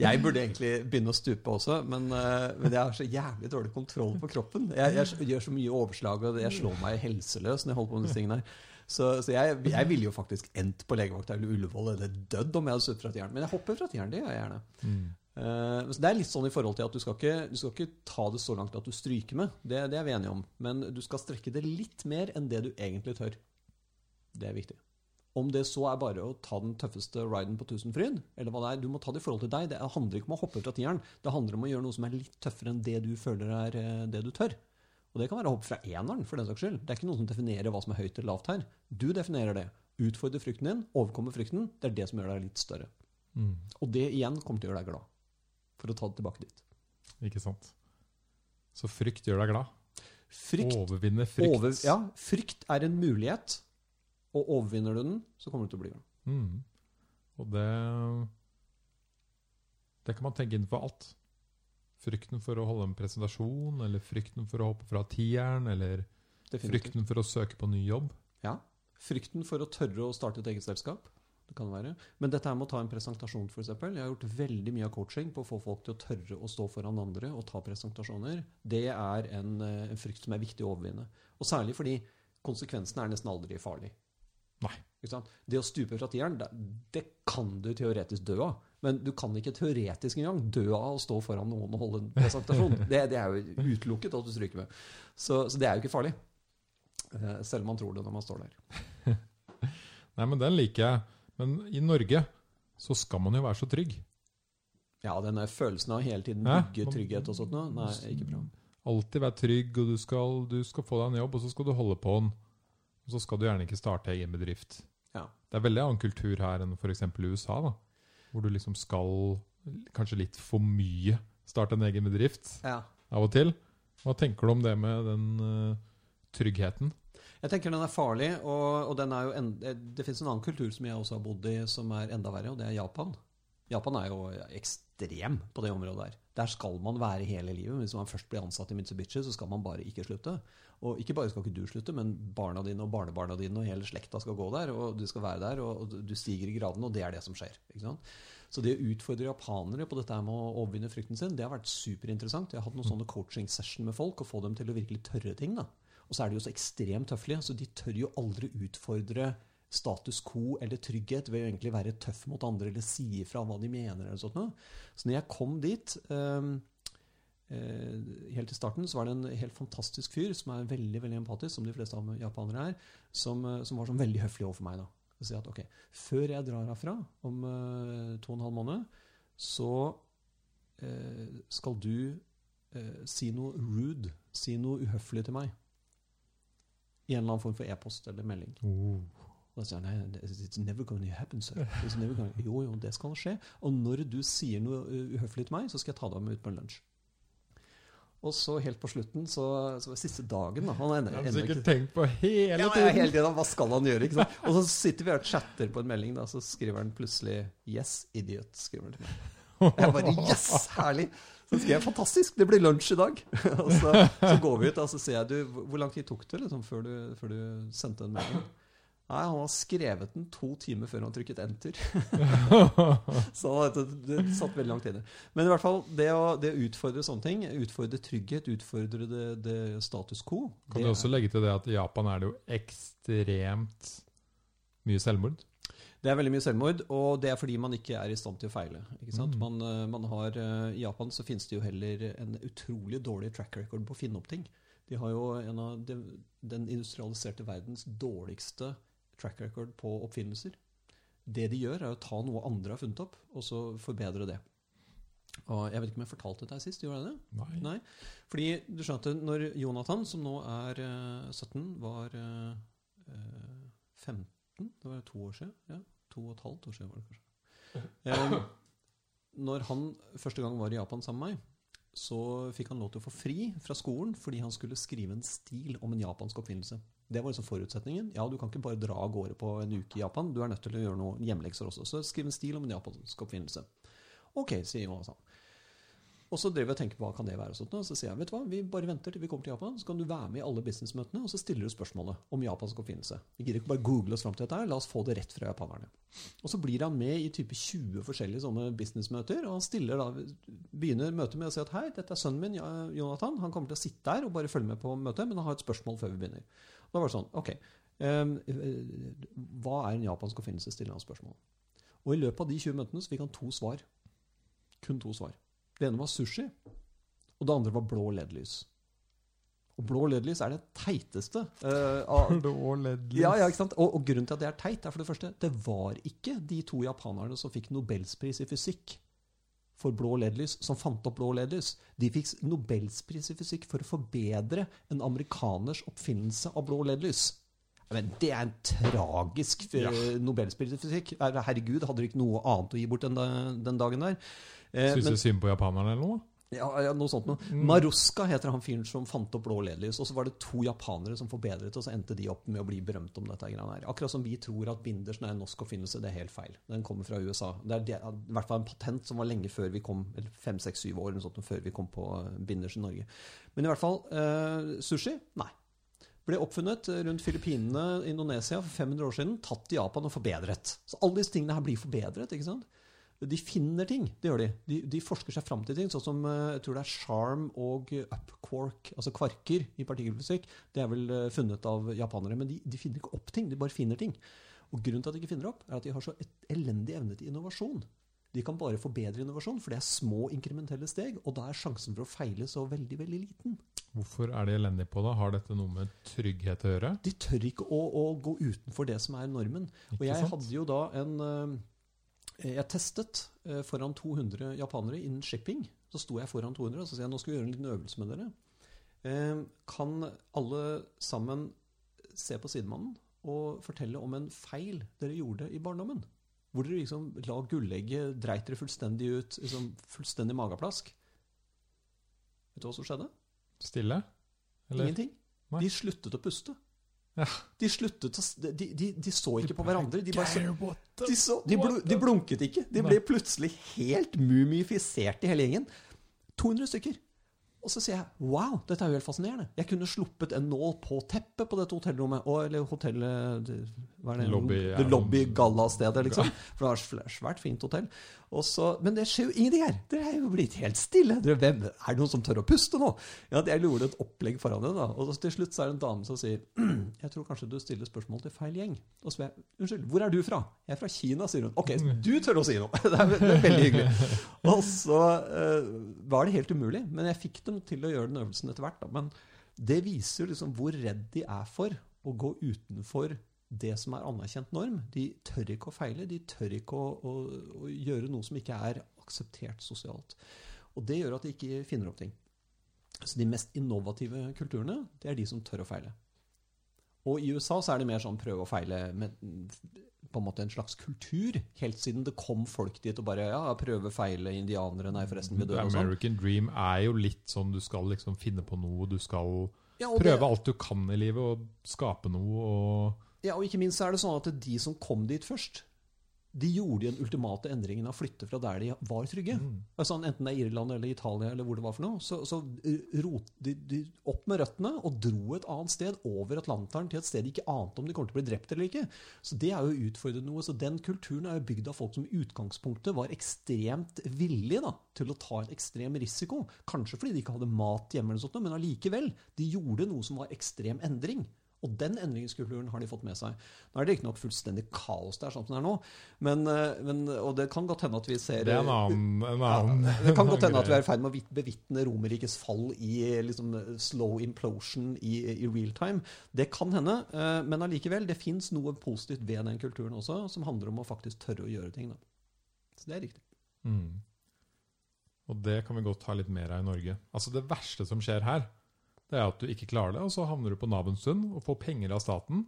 jeg burde egentlig begynne å stupe også, men, eh, men jeg har så jævlig dårlig kontroll på kroppen. Jeg, jeg gjør så mye overslag, og jeg slår meg helseløs når jeg holder på med disse tingene her. Så, så jeg, jeg ville jo faktisk endt på legevakta eller Ullevål eller dødd om jeg hadde suttet fra tieren. Men jeg hopper fra tieren, det gjør jeg gjerne. Eh, så det er litt sånn i forhold til at du skal ikke, du skal ikke ta det så langt at du stryker med. Det, det er vi enige om. Men du skal strekke det litt mer enn det du egentlig tør. Det er viktig. Om det så er bare å ta den tøffeste riden på Tusenfryd, eller hva det er. Du må ta det i forhold til deg. Det handler ikke om å hoppe fra tieren. Det handler om å gjøre noe som er litt tøffere enn det du føler er eh, det du tør. Og det kan være å hoppe fra eneren, for den saks skyld. Det er ikke noen som definerer hva som er høyt eller lavt her. Du definerer det. Utfordre frykten din, overkomme frykten. Det er det som gjør deg litt større. Mm. Og det igjen kommer til å gjøre deg glad. For å ta det tilbake dit. Ikke sant. Så frykt gjør deg glad. Frykt, Overvinne frykt. over, ja, frykt er en mulighet, og overvinner du den, så kommer du til å bli glad. Mm. Og det Det kan man tenke inn for alt. Frykten for å holde en presentasjon, eller frykten for å hoppe fra tieren, eller Definitivt. frykten for å søke på ny jobb. Ja. Frykten for å tørre å starte et eget selskap. Det kan være. Men dette her med å ta en presentasjon, f.eks. Jeg har gjort veldig mye av coaching på å få folk til å tørre å stå foran andre og ta presentasjoner. Det er en, eh, en frykt som er viktig å overvinne. Og særlig fordi konsekvensene er nesten aldri farlig. Nei. Det å stupe fra tieren, det, det kan du teoretisk dø av. Men du kan ikke teoretisk engang dø av å stå foran noen og holde en presentasjon. Det, det er jo utelukket at du stryker med. Så, så det er jo ikke farlig. Eh, Selv om man tror det når man står der. Nei, men den liker jeg. Men i Norge så skal man jo være så trygg. Ja, den følelsen av hele tiden Hæ? bygge trygghet og sånt noe, nei, ikke bra. Alltid være trygg, og du skal, du skal få deg en jobb, og så skal du holde på den. Og så skal du gjerne ikke starte egen bedrift. Ja. Det er veldig annen kultur her enn f.eks. i USA, da. Hvor du liksom skal kanskje litt for mye starte en egen bedrift Ja. av og til. Hva tenker du om det med den uh, tryggheten? Jeg tenker den er farlig, og, og den er jo en, det finnes en annen kultur som jeg også har bodd i, som er enda verre, og det er Japan. Japan er jo ekstrem på det området der. Der skal man være hele livet. Hvis man først blir ansatt i Mitsubishi, så skal man bare ikke slutte. Og ikke bare skal ikke du slutte, men barna dine og barnebarna dine og hele slekta skal gå der, og du skal være der, og, du stiger i gradene, og det er det som skjer. Så det å utfordre japanere på dette med å overvinne frykten sin, det har vært superinteressant. Jeg har hatt noen sånne coaching session med folk, og få dem til å virkelig tørre ting. da. Og så er de jo så ekstremt tøffelige, så de tør jo aldri utfordre status quo eller trygghet ved å egentlig være tøff mot andre eller si ifra hva de mener. eller sånt. Så når jeg kom dit eh, Helt i starten så var det en helt fantastisk fyr som er veldig veldig empatisk, som de fleste av japanere er, som, eh, som var sånn veldig høflig overfor meg. da. Og si at ok, Før jeg drar herfra om uh, to og en halv måned, så uh, skal du uh, si noe rude, si noe uhøflig til meg. I en eller annen form for e-post eller melding. Oh. da sier han nei, it's never going to happen, sir. It's never going jo, jo, det skal skje. Og når du sier noe uh, uhøflig til meg, så skal jeg ta deg med ut på en lunsj. Og så helt på slutten, så, så siste dagen da, han har sikkert tenkt på hele ja, ja, tiden. hele tiden, Hva skal han gjøre? ikke sant? Og så sitter vi og chatter på en melding, da, så skriver han plutselig 'Yes, idiot'. skriver han til meg. Jeg bare Yes! Herlig! Så skrev jeg 'Fantastisk! Det blir lunsj i dag'. Og så, så går vi ut, og så sier jeg du, 'Hvor lang tid tok det liksom, før, du, før du sendte en melding?' Nei, han har skrevet den to timer før han trykket enter. så det, det satt veldig lang tid. Men i hvert fall, det å, det å utfordre sånne ting, utfordre trygghet, utfordre det, det status quo Kan du også legge til det at i Japan er det jo ekstremt mye selvmord? Det er veldig mye selvmord, og det er fordi man ikke er i stand til å feile. Mm. Man, eh, man har, eh, I Japan så finnes det jo heller en utrolig dårlig track record på å finne opp ting. De har jo en av de, den industrialiserte verdens dårligste track record på oppfinnelser. Det de gjør, er å ta noe andre har funnet opp, og så forbedre det. Og Jeg vet ikke om jeg fortalte dette sist. Gjorde jeg det? Nei. Nei. Fordi du skjønte, når Jonathan, som nå er uh, 17, var eh, eh, 15 Det var to år siden. Ja, to og et halvt år siden var det kanskje. Um, når han første gang var i Japan sammen med meg, så fikk han lov til å få fri fra skolen fordi han skulle skrive en stil om en japansk oppfinnelse. Det var liksom forutsetningen. Ja, du kan ikke bare dra av gårde på en uke i Japan. Du er nødt til å gjøre noen hjemlekser også. Så skriv en stil om en japansk oppfinnelse. Ok, sier Jonathan. Og så driver jeg og tenker på hva kan det være. Og sånt, og så sier jeg vet du hva, vi bare venter til vi kommer til Japan, så kan du være med i alle businessmøtene, og så stiller du spørsmålet om Japans oppfinnelse. Vi gidder ikke bare google oss fram til dette her, la oss få det rett fra japanerne. Og så blir han med i type 20 forskjellige sånne businessmøter, og han stiller da, begynner møtet med å si at hei, dette er sønnen min, Jonathan, han kommer til å sitte der og bare følge med på møtet, men han har et spørsmål før vi begynner. Da var det sånn, ok, ehm, eh, hva er en japansk oppfinnelse, stiller han spørsmål. Og i løpet av de 20 møtene så fikk han to svar. Kun to svar. Det ene var sushi, og det andre var blå LED-lys. Og blå LED-lys er det teiteste. Uh, av, Blå LED-lys. ja, ja, ikke sant? Og, og grunnen til at det er teit, er for det første det var ikke de to japanerne som fikk Nobelspris i fysikk for blå LED-lys, som fant opp blå LED-lys. De fikk Nobelspris i fysikk for å forbedre en amerikaners oppfinnelse av blå LED-lys. Men det er en tragisk eh, Ja. Nobelspris i fysikk. Herregud, hadde de ikke noe annet å gi bort den, den dagen der? Eh, Syns du synd på japanerne eller noe? ja, ja, noe sånt noe. Mm. Maruska heter han fyren som fant opp blå LED-lys. Og så var det to japanere som forbedret, og så endte de opp med å bli berømt om dette. her. Akkurat som vi tror at bindersen er en norsk oppfinnelse. Det er helt feil. Den kommer fra USA. Det er det, i hvert fall en patent som var lenge før vi kom, eller fem, seks, syv år eller sånt, før vi kom på Bindersen binders i Norge. Men i hvert fall, eh, sushi? Nei. Ble oppfunnet rundt Filippinene, Indonesia, for 500 år siden. Tatt i Japan og forbedret. Så alle disse tingene her blir forbedret. ikke sant? De finner ting. Det gjør de. De, de forsker seg fram til ting, sånn som eh, jeg tror det er charm og upquark, altså kvarker i partikkelfysikk. Det er vel eh, funnet av japanere. Men de, de finner ikke opp ting, de bare finner ting. Og grunnen til at de ikke finner opp, er at de har så et elendig evne til innovasjon. De kan bare forbedre innovasjon, for det er små inkrementelle steg, og da er sjansen for å feile så veldig, veldig liten. Hvorfor er de elendige på det? Har dette noe med trygghet å gjøre? De tør ikke å, å gå utenfor det som er normen. Og jeg sant? hadde jo da en eh, Jeg testet eh, foran 200 japanere innen shipping. Så sto jeg foran 200 og så sier jeg nå skal vi gjøre en liten øvelse med dere. Eh, Kan alle sammen se på sidemannen og fortelle om en feil dere gjorde i barndommen? Hvor dere liksom la gullegget, dreit dere fullstendig ut, liksom fullstendig mageplask. Vet du hva som skjedde? Stille? Eller? Ingenting. Nei. De sluttet å puste. Ja. De sluttet å de, de, de så ikke på hverandre. De, bare de, så, de, blu, de blunket ikke. De ble plutselig helt mumifisert i hele gjengen. 200 stykker. Og så sier jeg wow, dette er jo helt fascinerende. Jeg kunne sluppet en nål på teppet på dette hotellrommet. Og, eller hotellet det- hva er det? Lobby, det ja. lobby galla-stedet, liksom. For det var et svært- svært fint hotell. Så, men det skjer jo ingenting her. Dere er jo blitt helt stille. Dere, hvem, er det noen som tør å puste nå? Ja, Jeg gjorde et opplegg foran henne. Og til slutt så er det en dame som sier Jeg tror kanskje du stiller spørsmål til feil gjeng. Og så spør jeg Unnskyld, hvor er du fra? Jeg er fra Kina, sier hun. Ok, du tør å si noe. Det er, det er veldig hyggelig. Og så uh, var det helt umulig. Men jeg fikk dem til å gjøre den øvelsen etter hvert. Da. Men det viser liksom hvor redd de er for å gå utenfor det som er anerkjent norm. De tør ikke å feile. De tør ikke å, å, å gjøre noe som ikke er akseptert sosialt. Og det gjør at de ikke finner opp ting. Så de mest innovative kulturene, det er de som tør å feile. Og i USA så er det mer sånn prøve og feile med på en måte en slags kultur. Helt siden det kom folk dit og bare ja, prøve, feile, indianere, nei forresten, vi dør og sånn. American Dream er jo litt sånn du skal liksom finne på noe, du skal Ja, prøve det- alt du kan i livet og skape noe og Ja, og ikke minst er det sånn at de som kom dit først, de gjorde den ultimate endringen av å flytte fra der de var trygge. Mm. Altså, enten det er Irland eller Italia eller hvor det var for noe, så, så rot de, de opp med røttene og dro et annet sted over Atlanteren til et sted de ikke ante om de kom til å bli drept eller ikke. Så det er jo utfordrende noe. Så den kulturen er jo bygd av folk som i utgangspunktet var ekstremt villige da, til å ta en ekstrem risiko. Kanskje fordi de ikke hadde mat hjemme, eller sånt, men allikevel. De gjorde noe som var ekstrem endring. Og den endringskulturen har de fått med seg. Nå er det riktignok fullstendig kaos der, sånn som det er nå. Men, eh, men, og det kan godt hende at vi ser Det er en annen, en annen ja, Det kan godt hende at vi er i ferd med å vit- bevitne Romerrikets fall i liksom, slow implosion i, i real time. Det kan hende, eh, men allikevel, det fins noe positivt ved den kulturen også, som handler om å faktisk tørre å gjøre ting. Da. Så det er riktig. Mm. Og det kan vi godt ha litt mer av i Norge. Altså Det verste som skjer her, det er at du ikke klarer det, og så havner du på Nav en stund og får penger av staten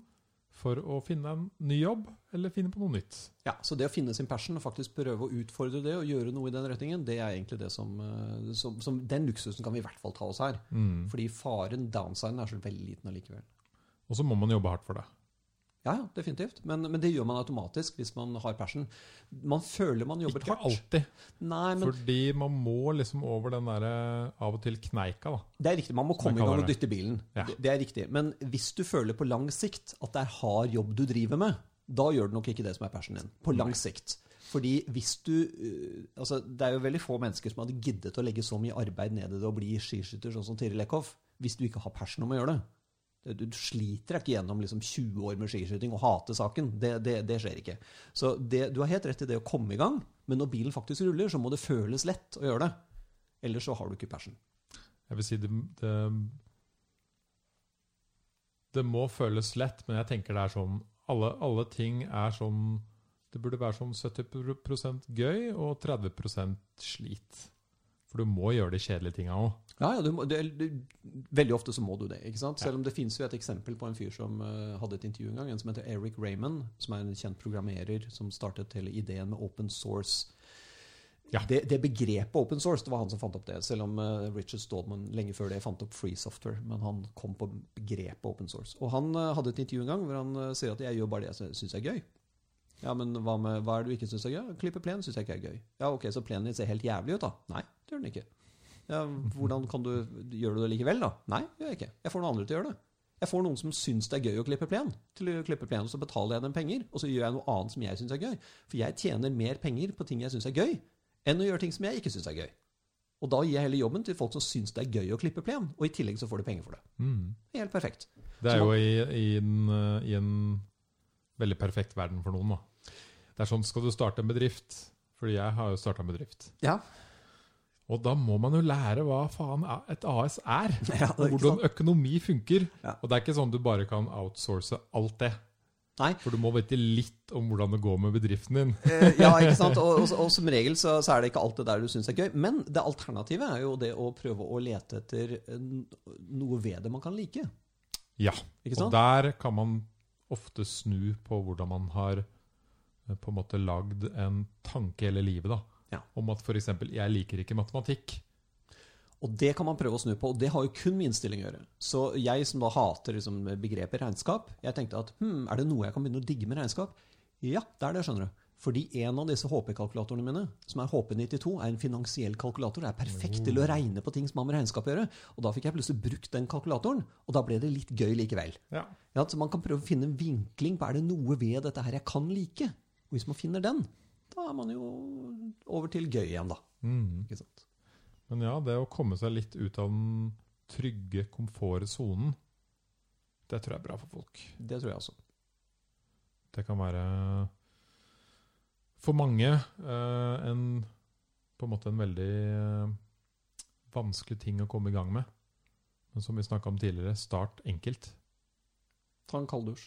for å finne en ny jobb eller finne på noe nytt. Ja, Så det å finne sin passion og faktisk prøve å utfordre det og gjøre noe i den retningen, det er egentlig det som, eh, som, som Den luksusen kan vi i hvert fall ta oss her. Mm. Fordi faren, downsiden, er så veldig liten allikevel. Og så må man jobbe hardt for det. Ja, ja, definitivt. Men, men det gjør man automatisk hvis man har passion. Man føler man jobber Ikke hardt. alltid, Nei, men fordi man må liksom over den der av og til kneika, da. Det er riktig, Man må komme i gang og dytte bilen. Ja. Det, det er riktig. Men hvis du føler på lang sikt at det er hard jobb du driver med, da gjør du nok ikke det som er passionen din. På lang sikt. Fordi hvis du øh, altså Det er jo veldig få mennesker som hadde giddet å legge så mye arbeid ned i det og bli skiskytter, sånn som Tiril Eckhoff, hvis du ikke har passion om å gjøre det. Du sliter deg ikke gjennom liksom 20 år med skiskyting og hate saken. Det, det, det skjer ikke. Så det, du har helt rett i det å komme i gang, men når bilen faktisk ruller, så må det føles lett å gjøre det. Ellers så har du ikke passion. Jeg vil si det, det det må føles lett, men jeg tenker det er sånn Alle, alle ting er sånn Det burde være sånn 70% gøy og 30% slit. For du må gjøre de kjedelige tinga òg. Ja, ja du må, det, du, veldig ofte så må du det. ikke sant? Selv om det finnes jo et eksempel på en fyr som uh, hadde et intervju en gang, en som heter Eric Raymond, som er en kjent programmerer som startet hele ideen med open source. Ja. Det, det begrepet open source, det var han som fant opp det. Selv om uh, Richard Stallman lenge før det fant opp free software. Men han kom på begrepet open source. Og han uh, hadde et intervju en gang hvor han sier at jeg gjør bare det jeg syns er gøy. Ja, men hva, med, hva er det du ikke syns er gøy? Klippe plen syns jeg ikke er gøy. Ja, ok, Så plenen din ser helt jævlig ut, da? Nei, det gjør den ikke. Ja, hvordan kan du Gjør du det likevel, da? Nei, det gjør jeg ikke. Jeg får noen andre til å gjøre det. Jeg får noen som syns det er gøy å klippe plen, til å klippe plen, og så betaler jeg dem penger, og så gjør jeg noe annet som jeg syns er gøy. For jeg tjener mer penger på ting jeg syns er gøy, enn å gjøre ting som jeg ikke syns er gøy. Og da gir jeg heller jobben til folk som syns det er gøy å klippe plen, og i tillegg så får du penger for det. Mm. Helt perfekt. Det er Så jo i, i, en, eh, i en veldig perfekt verden for noen, da. Det er sånn skal du starte en bedrift. Fordi jeg har jo starta en bedrift. Ja. Og da må man jo lære hva faen et AS er. ja er hvordan økonomi funker. Ja. Og det er ikke sånn du bare kan outsource alt det. Nei. For du må vite litt om hvordan det går med bedriften din. Eh, ja, ikke sant? Og, og, og som regel så, så er det ikke alt det der du syns er gøy. Men det alternativet er jo det å prøve å lete etter noe ved det man kan like. Ja. Ikke Og der kan man ofte snu på hvordan man har eh, på en måte lagd en tanke hele livet. da. Ja. Om at f.eks. 'jeg liker ikke matematikk'. Og det kan man prøve å snu på, og det har jo kun med innstilling å gjøre. Så jeg som da hater liksom, begrepet regnskap, jeg tenkte at hm, er det noe jeg kan begynne å digge med regnskap? Ja, det er det, skjønner du. Fordi en av disse HP-kalkulatorene mine, som er HP92, er en finansiell kalkulator. Det er perfekt til å regne på ting som har med regnskap å gjøre. Og da fikk jeg plutselig brukt den kalkulatoren, og da ble det litt gøy likevel. Ja. Ja, så man kan prøve å finne en vinkling på er det noe ved dette her jeg kan like. Og hvis man finner den, da er man jo over til gøy igjen, da. Mm. Ikke sant? Men ja, det å komme seg litt ut av den trygge komfortsonen, det tror jeg er bra for folk. Det tror jeg også. Det kan være for mange eh, en på en måte en veldig eh, vanskelig ting å komme i gang med. Men som vi snakka om tidligere, start enkelt. Ta en kalddusj.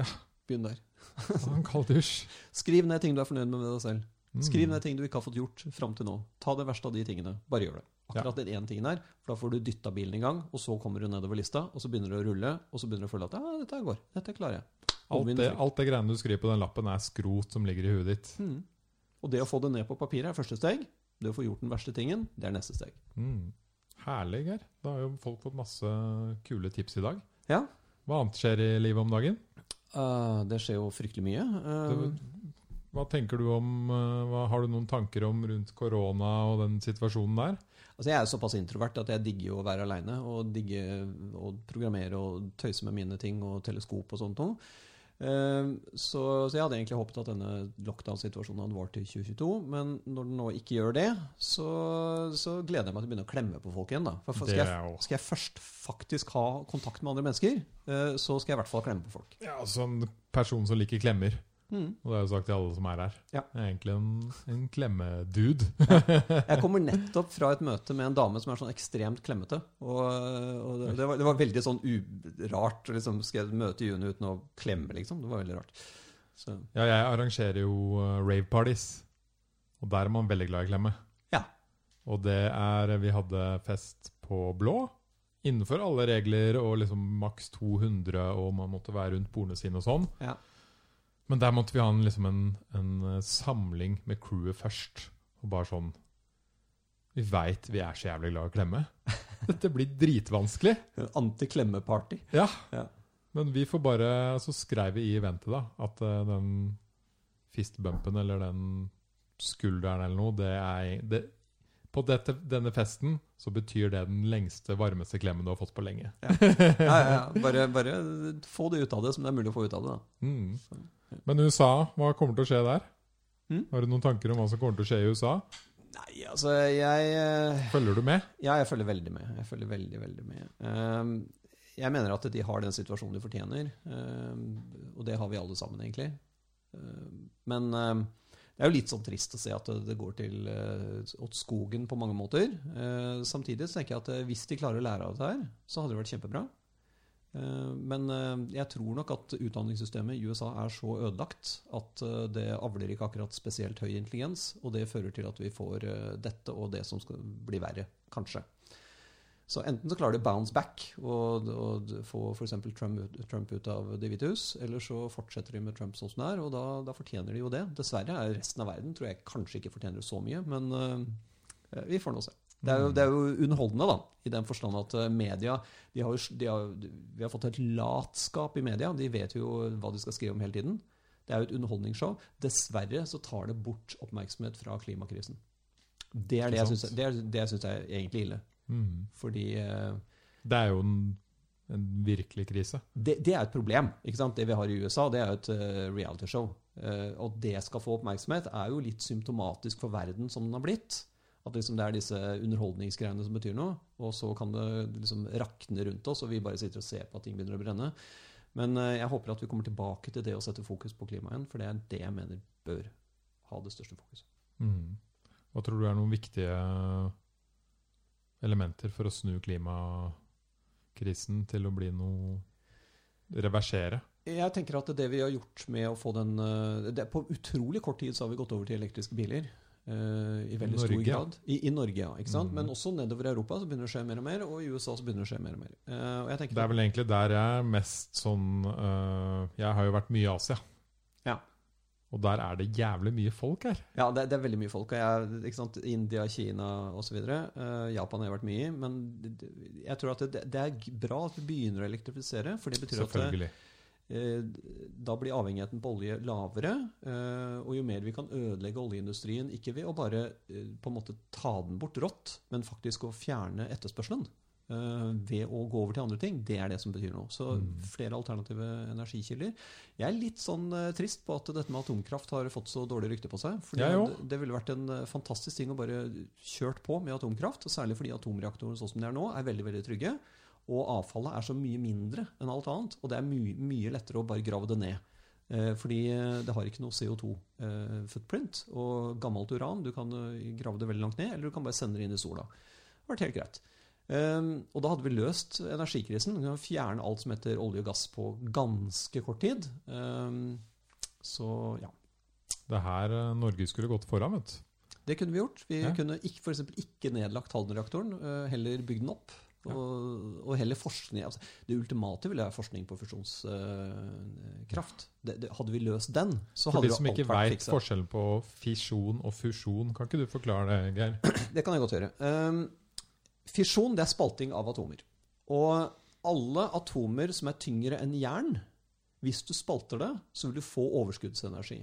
Ja. Begynn der. Ta en kald dusj. Skriv ned ting du er fornøyd med ved deg selv. Mm. Skriv ned ting du ikke har fått gjort fram til nå. Ta det verste av de tingene. Bare gjør det. Akkurat den ene tingen her, for da får du dytta bilen i gang, og så kommer du nedover lista, og så begynner du å rulle, og så begynner du å føle at ja, dette går. Dette klarer jeg. Alt det, alt det greiene du skriver på den lappen, er skrot som ligger i huet ditt. Mm. Og det å få det ned på papiret er første steg. Det å få gjort den verste tingen, det er neste steg. Mm. Herlig, Geir. Da har jo folk fått masse kule tips i dag. Ja. Hva annet skjer i livet om dagen? Uh, det skjer jo fryktelig mye. Uh, Det- Hva tenker du om uh, hva, Har du noen tanker om rundt korona og den situasjonen der? altså jeg er såpass introvert at jeg digger jo å være aleine. Og digger å programmere og tøyse med mine ting og teleskop og sånt noe. Eh, Så, så jeg hadde egentlig håpet at denne lockdown-situasjonen hadde vart til 2022. Men når den nå ikke gjør det, så, så gleder jeg meg til å begynne å klemme på folk igjen. skal, jeg, skal jeg først faktisk ha kontakt med andre mennesker, eh, så skal jeg i hvert fall klemme på folk. Ja, altså en person som liker klemmer. Mm. Og det er jo sagt til alle som er her. Ja. Jeg er egentlig en, en klemmedude. Jeg kommer nettopp fra et møte med en dame som er sånn ekstremt klemmete. Og, og det, det, var, det var veldig sånn urart. Liksom, skal jeg møte Juni uten å klemme, liksom? Det var veldig rart. Så, Ja, jeg arrangerer jo uh, rave parties. Og der er man veldig glad i klemme. Ja. Og det er Vi hadde fest på Blå. Innenfor alle regler og liksom maks 200, og man måtte være rundt bordene sine og sånn. Ja. Men der måtte vi ha en, liksom en, en uh, samling med crewet først. Og bare sånn Vi veit vi er så jævlig glad i å klemme. Dette blir dritvanskelig. Antiklemmeparty. Ja. Ja. Men vi får bare Så skrev vi i eventet da at eh, den fistbumpen eller den skulderen eller noe, det er det, På dette, denne festen så betyr det den lengste, varmeste klemmen du har fått på lenge. Ja, ja, ja. Bare, bare få det ut av det som det er mulig å få ut av det. Da. Mm. Men USA, hva kommer til å skje der? Mm? Har du noen tanker om hva som kommer til å skje i USA? Nei, altså jeg eh, Følger du med? Ja, jeg følger veldig med. Jeg følger veldig, veldig med. Ehm, jeg mener at de har den situasjonen de fortjener, ehm, og det har vi alle sammen, egentlig. Ehm, men det er jo litt sånn trist å se at det, går til eh, åt skogen på mange måter. Samtidig så tenker jeg at eh, hvis de klarer å lære av dette her, så hadde det vært kjempebra. Eh, Men eh, jeg tror nok at utdanningssystemet i USA er så ødelagt at eh, det avler ikke akkurat spesielt høy intelligens, og det fører til at vi får dette og det som skal bli verre, kanskje. Så enten så klarer de bounce back og, og få f.eks. Trump, Trump ut av Det hvite hus, eller så fortsetter de med Trump sånn som det er, og da, da fortjener de jo det. Dessverre er resten av verden tror jeg kanskje ikke fortjener så mye, men vi får nå se. Det er, jo, det er jo underholdende, da, i den forstand at eh, media de har, jo- de har, Vi har fått et latskap i media. De vet jo hva de skal skrive om hele tiden. Det er jo et underholdningsshow. Dessverre så tar det bort oppmerksomhet fra klimakrisen. Det er det jeg syns det er, synes er egentlig ille. Mm. Fordi eh, Det er jo en, en virkelig krise. det, det er et problem. ikke sant? Det vi har i USA, det er jo et uh, realityshow. Uh, og det skal få oppmerksomhet, er jo litt symptomatisk for verden som den har blitt. At liksom det er disse underholdningsgreiene som betyr noe, og så kan det liksom rakne rundt oss, og vi bare sitter og ser på at ting begynner å brenne. Men eh, jeg håper at vi kommer tilbake til det å sette fokus på klimaet igjen, for det er det jeg mener bør ha det største fokuset. Mm. Hva tror du er noen viktige elementer for å snu klimakrisen til å bli noe Reversere? Jeg tenker at det vi har gjort med å få den eh, det, På utrolig kort tid så har vi gått over til elektriske biler. Eh, I veldig Norge, stor grad. I, I Norge, ja. ikke sant? Mm. Men også nedover i Europa så begynner det å skje mer og mer, og i USA så begynner det å skje mer og mer. Uh, og jeg Det er vel egentlig der jeg er mest sånn uh, Jeg har jo vært mye i Asia. Ja. Og der er det jævlig mye folk her. Ja, det, det er veldig mye folk. Jeg, ikke sant? India, Kina osv. Uh, Japan har jeg vært mye i. Men jeg tror at det, det er bra at vi begynner å elektrifisere. For det betyr at det, da blir avhengigheten på olje lavere. eh, og jo mer vi kan ødelegge oljeindustrien, ikke ved å bare eh, på en måte ta den bort rått, men faktisk å fjerne etterspørselen eh, ved å gå over til andre ting, det er det som betyr noe. Så Mm. flere alternative energikilder. Jeg er litt sånn eh, trist på at dette med atomkraft har fått så dårlig rykte på seg. Fordi ja, det, ville vært en eh, fantastisk ting å bare kjørt på med atomkraft. Særlig fordi atomreaktorene sånn som de er nå, er veldig veldig trygge. Og avfallet er så mye mindre enn alt annet. Og det er my mye lettere å bare grave det ned. Eh, fordi eh, det har ikke noe CO2-footprint. og gammelt uran, du kan eh, grave det veldig langt ned, eller du kan bare sende det inn i sola. Det har vært helt greit. Um, og da hadde vi løst energikrisen. Vi kan fjerne alt som heter olje og gass på ganske kort tid. Um, så ja. Det er her Norge skulle gått foran, vet du. Det kunne vi gjort. Vi Ja. kunne f.eks. ikke nedlagt Halden-reaktoren, heller bygd den opp. Og, og heller forskning altså, Det ultimate ville være forskning på fusjonskraft. det, det, hadde vi løst den, så For hadde de jo som alt ikke vært veit fiksa. forskjellen på fisjon og fusjon, kan ikke du forklare det, Geir? Det kan jeg godt gjøre. Um, fisjon det er spalting av atomer. Og alle atomer som er tyngre enn jern, hvis du spalter det, så vil du få overskuddsenergi.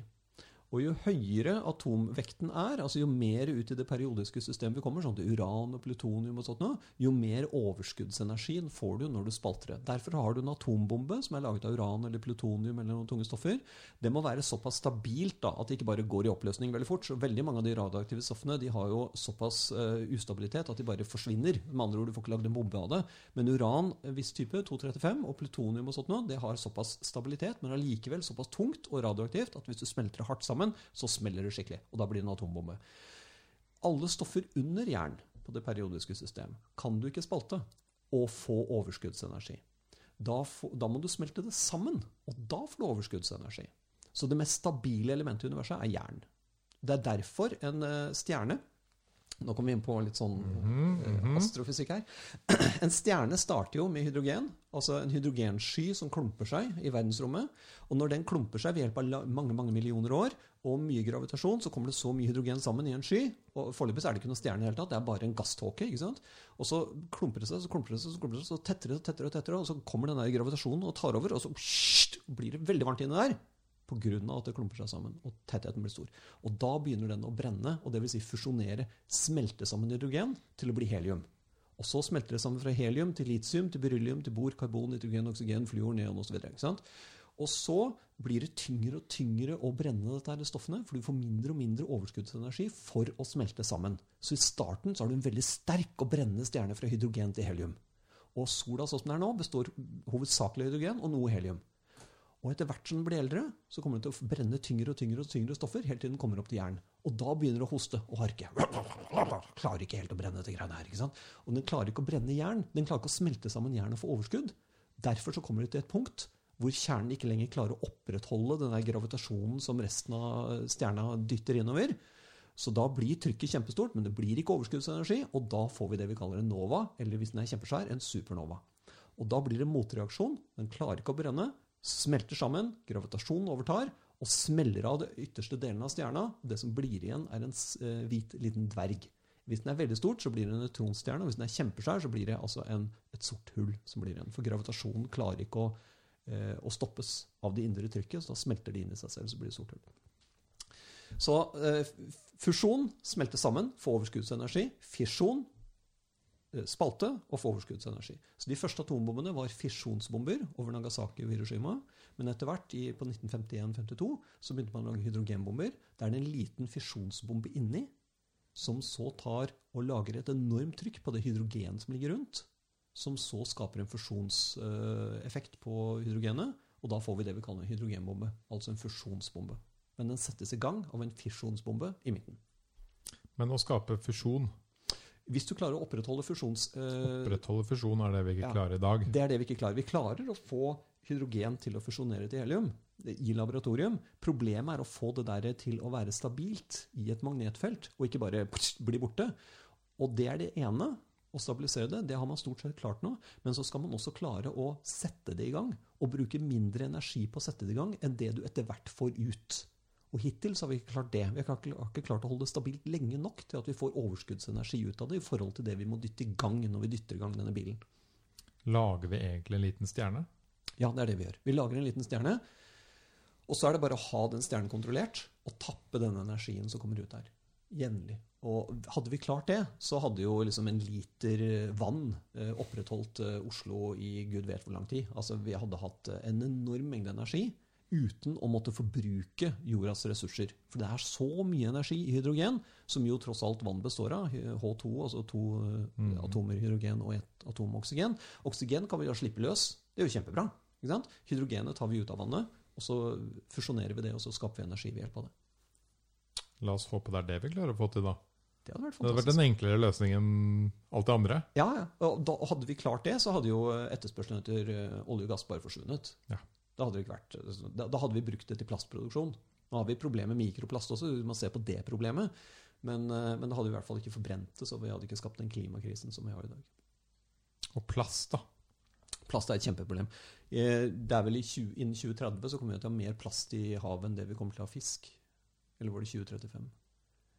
Og jo høyere atomvekten er, altså jo mer ut i det periodiske systemet vi kommer, sånn til uran og plutonium og sånt jo mer overskuddsenergien får du når du spalter det. Derfor har du en atombombe som er laget av uran eller plutonium eller noen tunge stoffer. Det må være såpass stabilt da, at det ikke bare går i oppløsning veldig fort. Så veldig mange av de radioaktive stoffene de har jo såpass uh, ustabilitet at de bare forsvinner. Med andre ord, du får ikke lagd en bombe av det. Men uran, en viss type, 235, og plutonium og sånt noe, det har såpass stabilitet, men allikevel såpass tungt og radioaktivt at hvis du smelter hardt sammen, så smeller det skikkelig. Og da blir det en atombombe. Alle stoffer under jern på det periodiske system kan du ikke spalte og få overskuddsenergi. Da, da må du smelte det sammen, og da får du overskuddsenergi. Så det mest stabile elementet i universet er jern. Det er derfor en eh, stjerne Nå kommer vi inn på litt sånn mm mhm. astrofysikk her. En stjerne starter jo med hydrogen, altså en hydrogensky som klumper seg i verdensrommet. Og når den klumper seg ved hjelp av mange mange millioner år og mye gravitasjon, så kommer det så mye hydrogen sammen i en sky. Og foreløpig er det ikke noen stjerne i det hele tatt, det er bare en gasståke. ikke sant? Og så klumper det seg, så klumper det seg, så klumper det seg, så tettere og tettere, og tettere, og så kommer den der gravitasjonen og tar over, og så pssst, blir det veldig varmt inni der. Av at det klumper seg sammen, og tettheten blir stor. Og da begynner den å brenne, og vil si fusjonere, smelte sammen hydrogen til å bli helium. Og så smelter det sammen fra helium til litium, til beryllium, til bor, karbon, nitrogen, oksygen, fluor, neon osv. Og så blir det tyngre og tyngre å brenne dette her stoffene, for du får mindre og mindre overskuddsenergi for å smelte sammen. Så i starten så har du en veldig sterk og brennende stjerne fra hydrogen til helium. Og sola sånn som den er nå, består hovedsakelig av hydrogen og noe helium. Og etter hvert som den blir eldre, så kommer den til å brenne tyngre og tyngre og tyngre stoffer helt til den kommer opp til jern. Og da begynner det å hoste og harke. Klarer ikke helt å brenne dette greiene her. ikke sant? Og den klarer ikke å brenne jern. Den klarer ikke å smelte sammen jern og få overskudd. Derfor så kommer det til et punkt hvor kjernen ikke lenger klarer å opprettholde den der gravitasjonen som resten av stjerna dytter innover. Så da blir trykket kjempestort, men det blir ikke overskuddsenergi, og da får vi det vi kaller en nova, eller hvis den er kjempesvær, en supernova. Og da blir det motreaksjon. Den klarer ikke å brenne, smelter sammen, gravitasjonen overtar, og smeller av det ytterste delen av stjerna. Det som blir igjen, er en eh, hvit liten dverg. Hvis den er veldig stort, så blir det en nøytronstjerne. Og hvis den er kjempeskjær, så blir det altså en, et sort hull som blir igjen. For gravitasjonen klarer ikke å, eh, å, stoppes av det indre trykket, så da smelter det inn i seg selv, så blir det sort hull. Så eh, fusjon smelter sammen, får overskuddsenergi. Fisjon spalte og få overskuddsenergi. Så De første atombombene var fisjonsbomber over Nagasaki og Hiroshima. Men etter hvert, på 1951-52, så begynte man å lage hydrogenbomber. Der er det en liten fisjonsbombe inni, som så tar og lager et enormt trykk på det hydrogenet som ligger rundt. Som så skaper en fusjonseffekt på hydrogenet. Og da får vi det vi kaller en hydrogenbombe. Altså en fusjonsbombe. Men den settes i gang av en fisjonsbombe i midten. Men å skape fusjon Hvis du klarer å opprettholde fusjons... Uh, opprettholde fusjon er det vi ikke ja, klarer i dag. Det er det vi ikke klarer. Vi klarer å få hydrogen til å fusjonere til helium i laboratorium. Problemet er å få det der til å være stabilt i et magnetfelt, og ikke bare bli borte. Og det er det ene. Å stabilisere det, det har man stort sett klart nå. Men så skal man også klare å sette det i gang. Og bruke mindre energi på å sette det i gang enn det du etter hvert får ut. Og hittil så har vi ikke klart det. Vi har ikke klart å holde det stabilt lenge nok til at vi får overskuddsenergi ut av det i forhold til det vi må dytte i gang når vi dytter i gang denne bilen. Lager vi egentlig en liten stjerne? Ja, det er det vi gjør. Vi lager en liten stjerne. Og så er det bare å ha den stjernen kontrollert og tappe denne energien som kommer ut der. Jevnlig. Og hadde vi klart det, så hadde jo liksom en liter vann eh, opprettholdt eh, Oslo i gud vet hvor lang tid. Altså Vi hadde hatt eh, en enorm mengde energi uten å måtte forbruke jordas ressurser. For det er så mye energi i hydrogen, som jo tross alt vann består av. H2, altså to mm. atomer hydrogen og ett atom oksygen. Oksygen kan vi da slippe løs. Det er jo kjempebra. Hydrogenet tar vi ut av vannet, og så fusjonerer vi det, og så skaper vi energi ved hjelp av det. La oss håpe det er det vi klarer å få til, da. Det hadde vært fantastisk. Det hadde vært en enklere løsning enn alt det andre. Ja, ja. Og da, hadde vi klart det, så hadde jo etterspørselen etter eh, olje og gass bare forsvunnet. Ja. Da, hadde vært, da, da hadde vi brukt det til plastproduksjon. Nå har vi problemer med mikroplast også, man ser se på det problemet. Men, eh, men det hadde i hvert fall ikke forbrent det, så vi hadde ikke skapt den klimakrisen som vi har i dag. Og plast, da? Plast er et kjempeproblem. Eh, det er vel i 20, Innen 2030 så kommer vi til å ha mer plast i havet enn det vi kommer til å ha fisk. Eller var det 2035?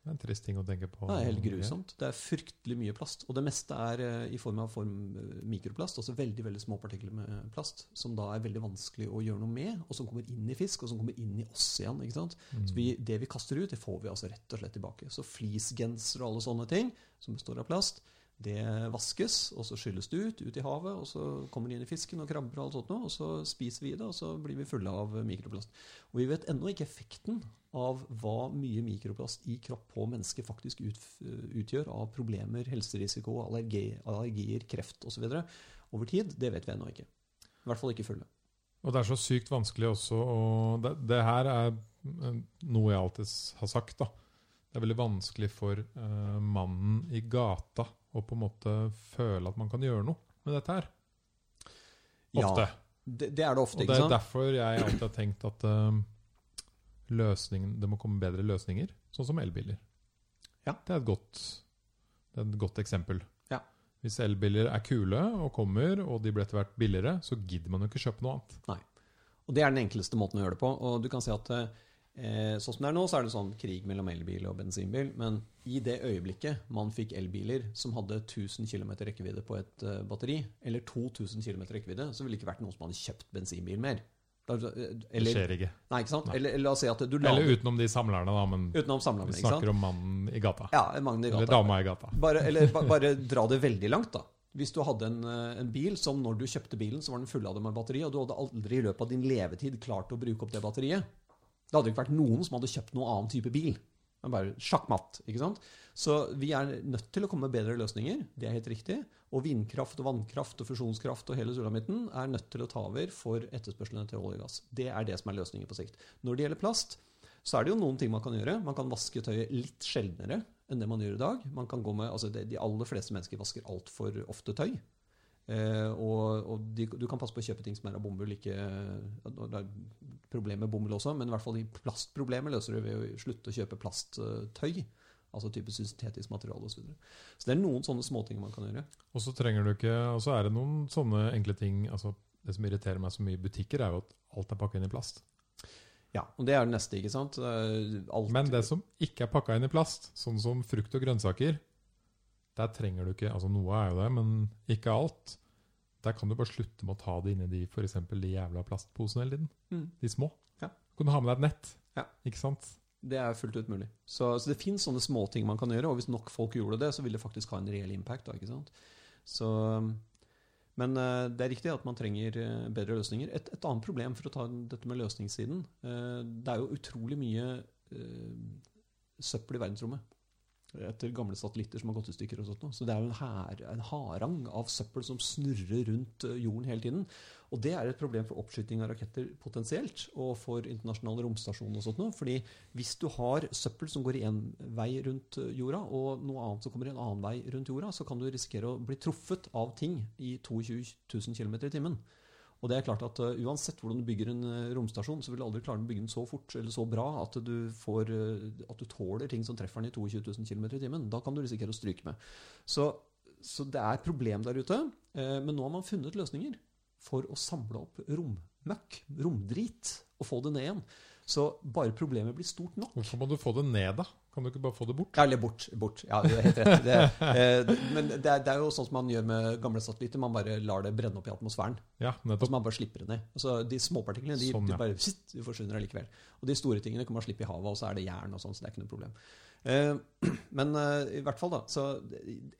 Det er en trist ting å tenke på. Det er helt grusomt. Det er fryktelig mye plast. Og det meste er eh, i form av form eh, mikroplast, altså veldig veldig små partikler med plast, som da er veldig vanskelig å gjøre noe med, og som kommer inn i fisk, og som kommer inn i oss igjen. Mm. Så vi, Det vi kaster ut, det får vi altså rett og slett tilbake. Så fleecegenser og alle sånne ting som består av plast, det vaskes, og så skylles det ut, ut i havet, og så kommer det inn i fisken og krabber, og alt sånt, og så spiser vi det, og så blir vi fulle av mikroplast. Og vi vet ennå ikke effekten av hva mye mikroplast i kropp på mennesket faktisk ut, utgjør av problemer, helserisiko, allergi, allergier, kreft osv. over tid. Det vet vi ennå ikke. I hvert fall ikke fulle. Og det er så sykt vanskelig også og det, det her er noe jeg alltid har sagt, da. Det er veldig vanskelig for uh, mannen i gata å på en måte føle at man kan gjøre noe med dette her. Ofte. Ja, det, det er det ofte, ikke sant? Og det er derfor jeg alltid har tenkt at løsningen, det må komme bedre løsninger, sånn som elbiler. Ja. Det, er et godt, det er et godt eksempel. Ja. Hvis elbiler er kule og kommer, og de blir etter hvert billigere, så gidder man jo ikke kjøpe noe annet. Nei. Og Det er den enkleste måten å gjøre det på. Og du kan si at uh, Eh, sånn som det er nå, så er det sånn krig mellom elbil og bensinbil. Men i det øyeblikket man fikk elbiler som hadde 1000 km rekkevidde på et uh, batteri, eller 2000 km rekkevidde, så ville det ikke vært noen som hadde kjøpt bensinbil mer. Eller, det skjer ikke. Nei, ikke sant? Nei. Eller, la oss si at du lader, Eller utenom de samlerne, da. Men samlerne, vi snakker om mannen i gata. Ja, mannen i gata. Eller dama i gata. Bare, eller ba, bare dra det veldig langt, da. Hvis du hadde en, eh, en, bil som når du kjøpte bilen, så var den fulladet med batteri, og du hadde aldri i løpet av din levetid klart å bruke opp det batteriet, det hadde ikke vært noen som hadde kjøpt noen annen type bil. Men bare sjakkmatt. ikke sant? Så vi er nødt til å komme med bedre løsninger. Det er helt riktig. Og vindkraft og vannkraft og fusjonskraft og hele sulamitten er nødt til å ta over for etterspørselen etter olje og gass. Det er det som er løsningen på sikt. Når det gjelder plast, så er det jo noen ting man kan gjøre. Man kan vaske tøyet litt sjeldnere enn det man gjør i dag. Man kan gå med, altså De aller fleste mennesker vasker altfor ofte tøy. Eh, og og de, du kan passe på å kjøpe ting som er av bomull, ikke Det er problemer med bomull også, men i hvert fall de plastproblemer løser du ved å slutte å kjøpe plasttøy. Altså type syntetisk materiale osv. Så, videre. så det er noen sånne småting man kan gjøre. Og så trenger du ikke Og så er det noen sånne enkle ting altså Det som irriterer meg så mye i butikker, er jo at alt er pakka inn i plast. Ja, og det er det neste, ikke sant? Eh, Alt, Men det som ikke er pakka inn i plast, sånn som frukt og grønnsaker, der trenger du ikke Altså noe er jo det, men ikke alt. Der kan du bare slutte med å ta det inni de, for eksempel, de jævla plastposene hele tiden. Mm. De små. Ja. Du kan ha med deg et nett. Ja. Ikke sant? Det er fullt ut mulig. Så, så det finnes sånne småting man kan gjøre, og hvis nok folk gjorde det, så vil det faktisk ha en reell impact. Da, ikke sant? Så, men eh, det er riktig at man trenger eh, bedre løsninger. Et, et annet problem for å ta dette med løsningssiden eh, Det er jo utrolig mye søppel i verdensrommet. Etter gamle satellitter som har gått i stykker. og sånt. Så det er jo en, her, en harang av søppel som snurrer rundt eh, jorden hele tiden. Og det er et problem for oppskyting av raketter potensielt, og for internasjonale romstasjoner og sånt. Fordi hvis du har søppel som går én vei rundt eh, jorda, og noe annet som kommer i en annen vei rundt jorda, så kan du risikere å bli truffet av ting i 22 000 km i timen. Og det er klart at uh, Uansett hvordan du bygger en uh, romstasjon, så vil du aldri klare å bygge den så fort eller så bra at du, får, uh, at du tåler ting som treffer den i 22 000 km i timen. Da kan du risikere å stryke med. Så, så det er et problem der ute. men nå har man funnet løsninger for å samle opp rommøkk, romdrit, og få det ned igjen. Så bare problemet blir stort nok Hvorfor må du få det ned, da? Kan du ikke bare få det bort? Ja, eller bort. bort. Ja, du har helt rett. Det, eh, men det er, det er, jo sånn som man gjør med gamle satellitter. Man bare lar det brenne opp i atmosfæren. Ja, nettopp. så man bare slipper det ned. Altså, de småpartiklene de, Sånn, de bare sitt, de forsvinner allikevel. Og de store tingene kan man slippe i havet, og så er det jern og sånn, så det er ikke noe problem. Eh, men eh, i hvert fall, da. Så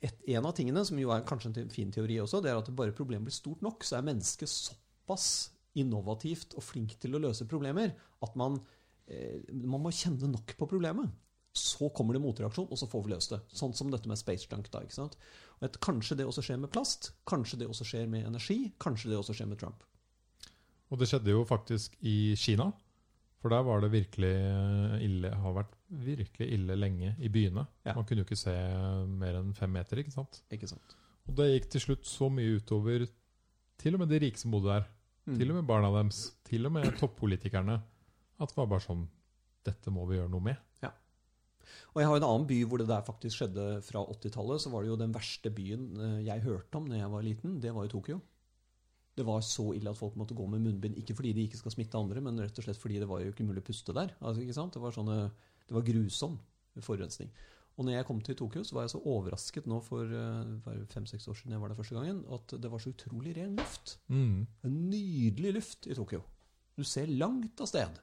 et, en av tingene, som jo er kanskje en fin teori også, det er at bare problemet blir stort nok, så er mennesket såpass innovativt og flink til å løse problemer at man, eh, man må kjenne nok på problemet. Så kommer det motreaksjon, og så får vi løst det. Sånn som dette med space junk. da, ikke sant? Og et, kanskje det også skjer med plast, kanskje det også skjer med energi, kanskje det også skjer med Trump. Og det skjedde jo faktisk i Kina. For der var det virkelig ille, har vært virkelig ille lenge i byene. Ja. Man kunne jo ikke se mer enn fem meter, ikke sant. Ikke sant? Og det gikk til slutt så mye utover til og med de rike som bodde der. Til og med barna deres. Til og med toppolitikerne. At det var bare sånn Dette må vi gjøre noe med. Og jeg har en annen by hvor det der faktisk skjedde fra 80-tallet. Så var det jo den verste byen eh, jeg hørte om da jeg var liten. Det var jo Tokyo. Det var så ille at folk måtte gå med munnbind. Ikke fordi de ikke skal smitte andre, men rett og slett fordi det var jo ikke mulig å puste der. Altså? Det var, sånne, det var grusom forurensning. Og når jeg kom til Tokyo, så var jeg så overrasket nå for eh, fem-seks år siden jeg var der første gangen, at det var så utrolig ren luft. Mm. En nydelig luft i Tokyo. Du ser langt av sted.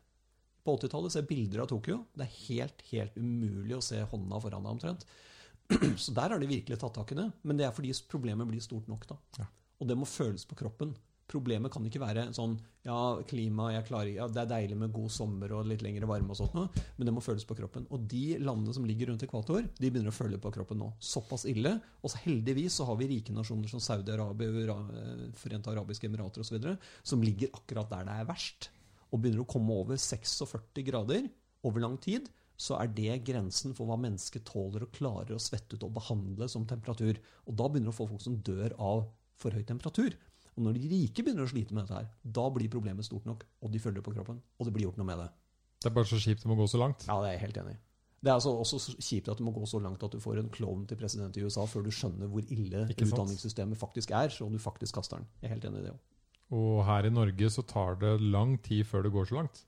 På 80-tallet ser jeg bilder av Tokyo. Det er helt, helt umulig å se hånda foran deg omtrent. Så der har de virkelig tatt tak i det. Men det er fordi problemet blir stort nok, da. Ja. Og det må føles på kroppen. Problemet kan ikke være sånn Ja, klima, jeg klarer ja, Det er deilig med god sommer og litt lengre varme og sånt men det må føles på kroppen. Og de landene som ligger rundt ekvator, de begynner å føle på kroppen nå. Såpass ille. Og så heldigvis så har vi rike nasjoner som Saudi-Arabia, eh, Forente arabiske emirater osv., som ligger akkurat der det er verst, og begynner å komme over 46 grader over lang tid, så er det grensen for hva mennesket tåler og klarer å svette ut og behandle som temperatur. Og da begynner du å få folk som dør av for høy temperatur. Og når de rike begynner å slite med dette her, da blir problemet stort nok, og de følger det på kroppen, og det blir gjort noe med det. Det er bare så kjipt det må gå så langt. Ja, det er jeg helt enig i. Det er altså også kjipt at det må gå så langt at du får en klovn til president i USA før du skjønner hvor ille utdanningssystemet faktisk er, så du faktisk kaster den. Jeg er helt enig i det òg. Og her i Norge så tar det lang tid før det går så langt.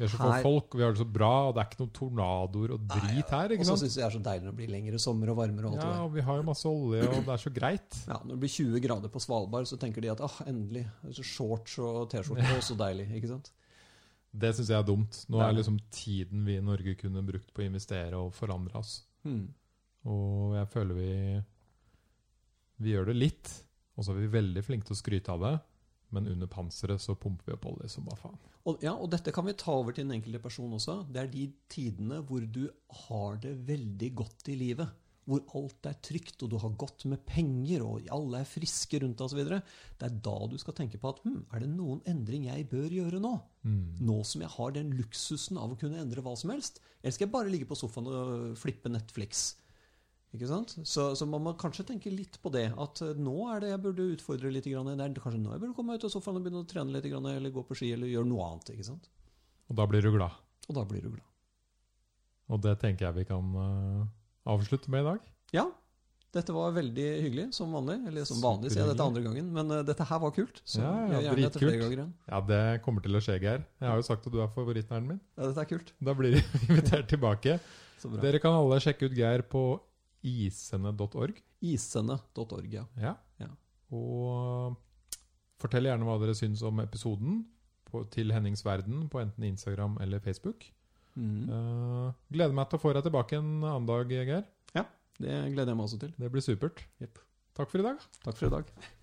Vi er så få folk, folk, vi har det så bra, og det er ikke noen tornadoer og drit her. Og så sant? syns jeg det er så deilig når det blir lengre sommer og varmere og alt Ja, det der. og vi har jo masse olje, og det er så greit. Ja, når det blir 20 grader på Svalbard, så tenker de at ah, endelig. er så Shorts og T-skjorte, og så deilig. ikke sant? Det syns jeg er dumt. Nå er er liksom tiden vi i Norge kunne brukt på å investere og forandre oss. Hmm. Og jeg føler vi Vi gjør det litt, og så er vi veldig flinke til å skryte av det. Men under panseret så pumper vi opp olje som bare faen. Og, ja, og dette kan vi ta over til den enkelte person også. Det er de tidene hvor du har det veldig godt i livet. Hvor alt er trygt, og du har godt med penger, og alle er friske rundt deg osv. Det er da du skal tenke på at hm, er det noen endring jeg bør gjøre nå? Mm. Nå som jeg har den luksusen av å kunne endre hva som helst? Eller skal jeg bare ligge på sofaen og flippe Netflix? Ikke sant? Så, så man må kanskje tenke litt på det. At eh, nå er det jeg burde utfordre litt. Grann. Det er kanskje nå jeg burde komme ut av sofaen og begynne å trene litt, grann, eller gå på ski, eller gjøre noe annet. ikke sant? Og da blir du glad. Og da blir du glad. Og det tenker jeg vi kan uh, avslutte med i dag. Ja, dette var veldig hyggelig, som vanlig. Eller som vanlig, sier jeg dette andre gangen. Men uh, dette her var kult. Så Ja, ja, gjør gjerne dette flere dritkult. ganger igjen. Ja, det kommer til å skje, Geir. Jeg har jo sagt at du er favorittnæren min. Ja, dette er kult. Da blir du invitert tilbake. Dere kan alle sjekke ut Geir på isene.org. Isene.org, ja. Ja. Ja. Og fortell gjerne hva dere syns om episoden på, til Hennings Verden på enten Instagram eller Facebook. Mm. Uh, gleder meg til å få deg tilbake en annen dag, Geir. Det gleder jeg meg også til. Det blir supert. Yep. Takk for i dag. Takk for i dag.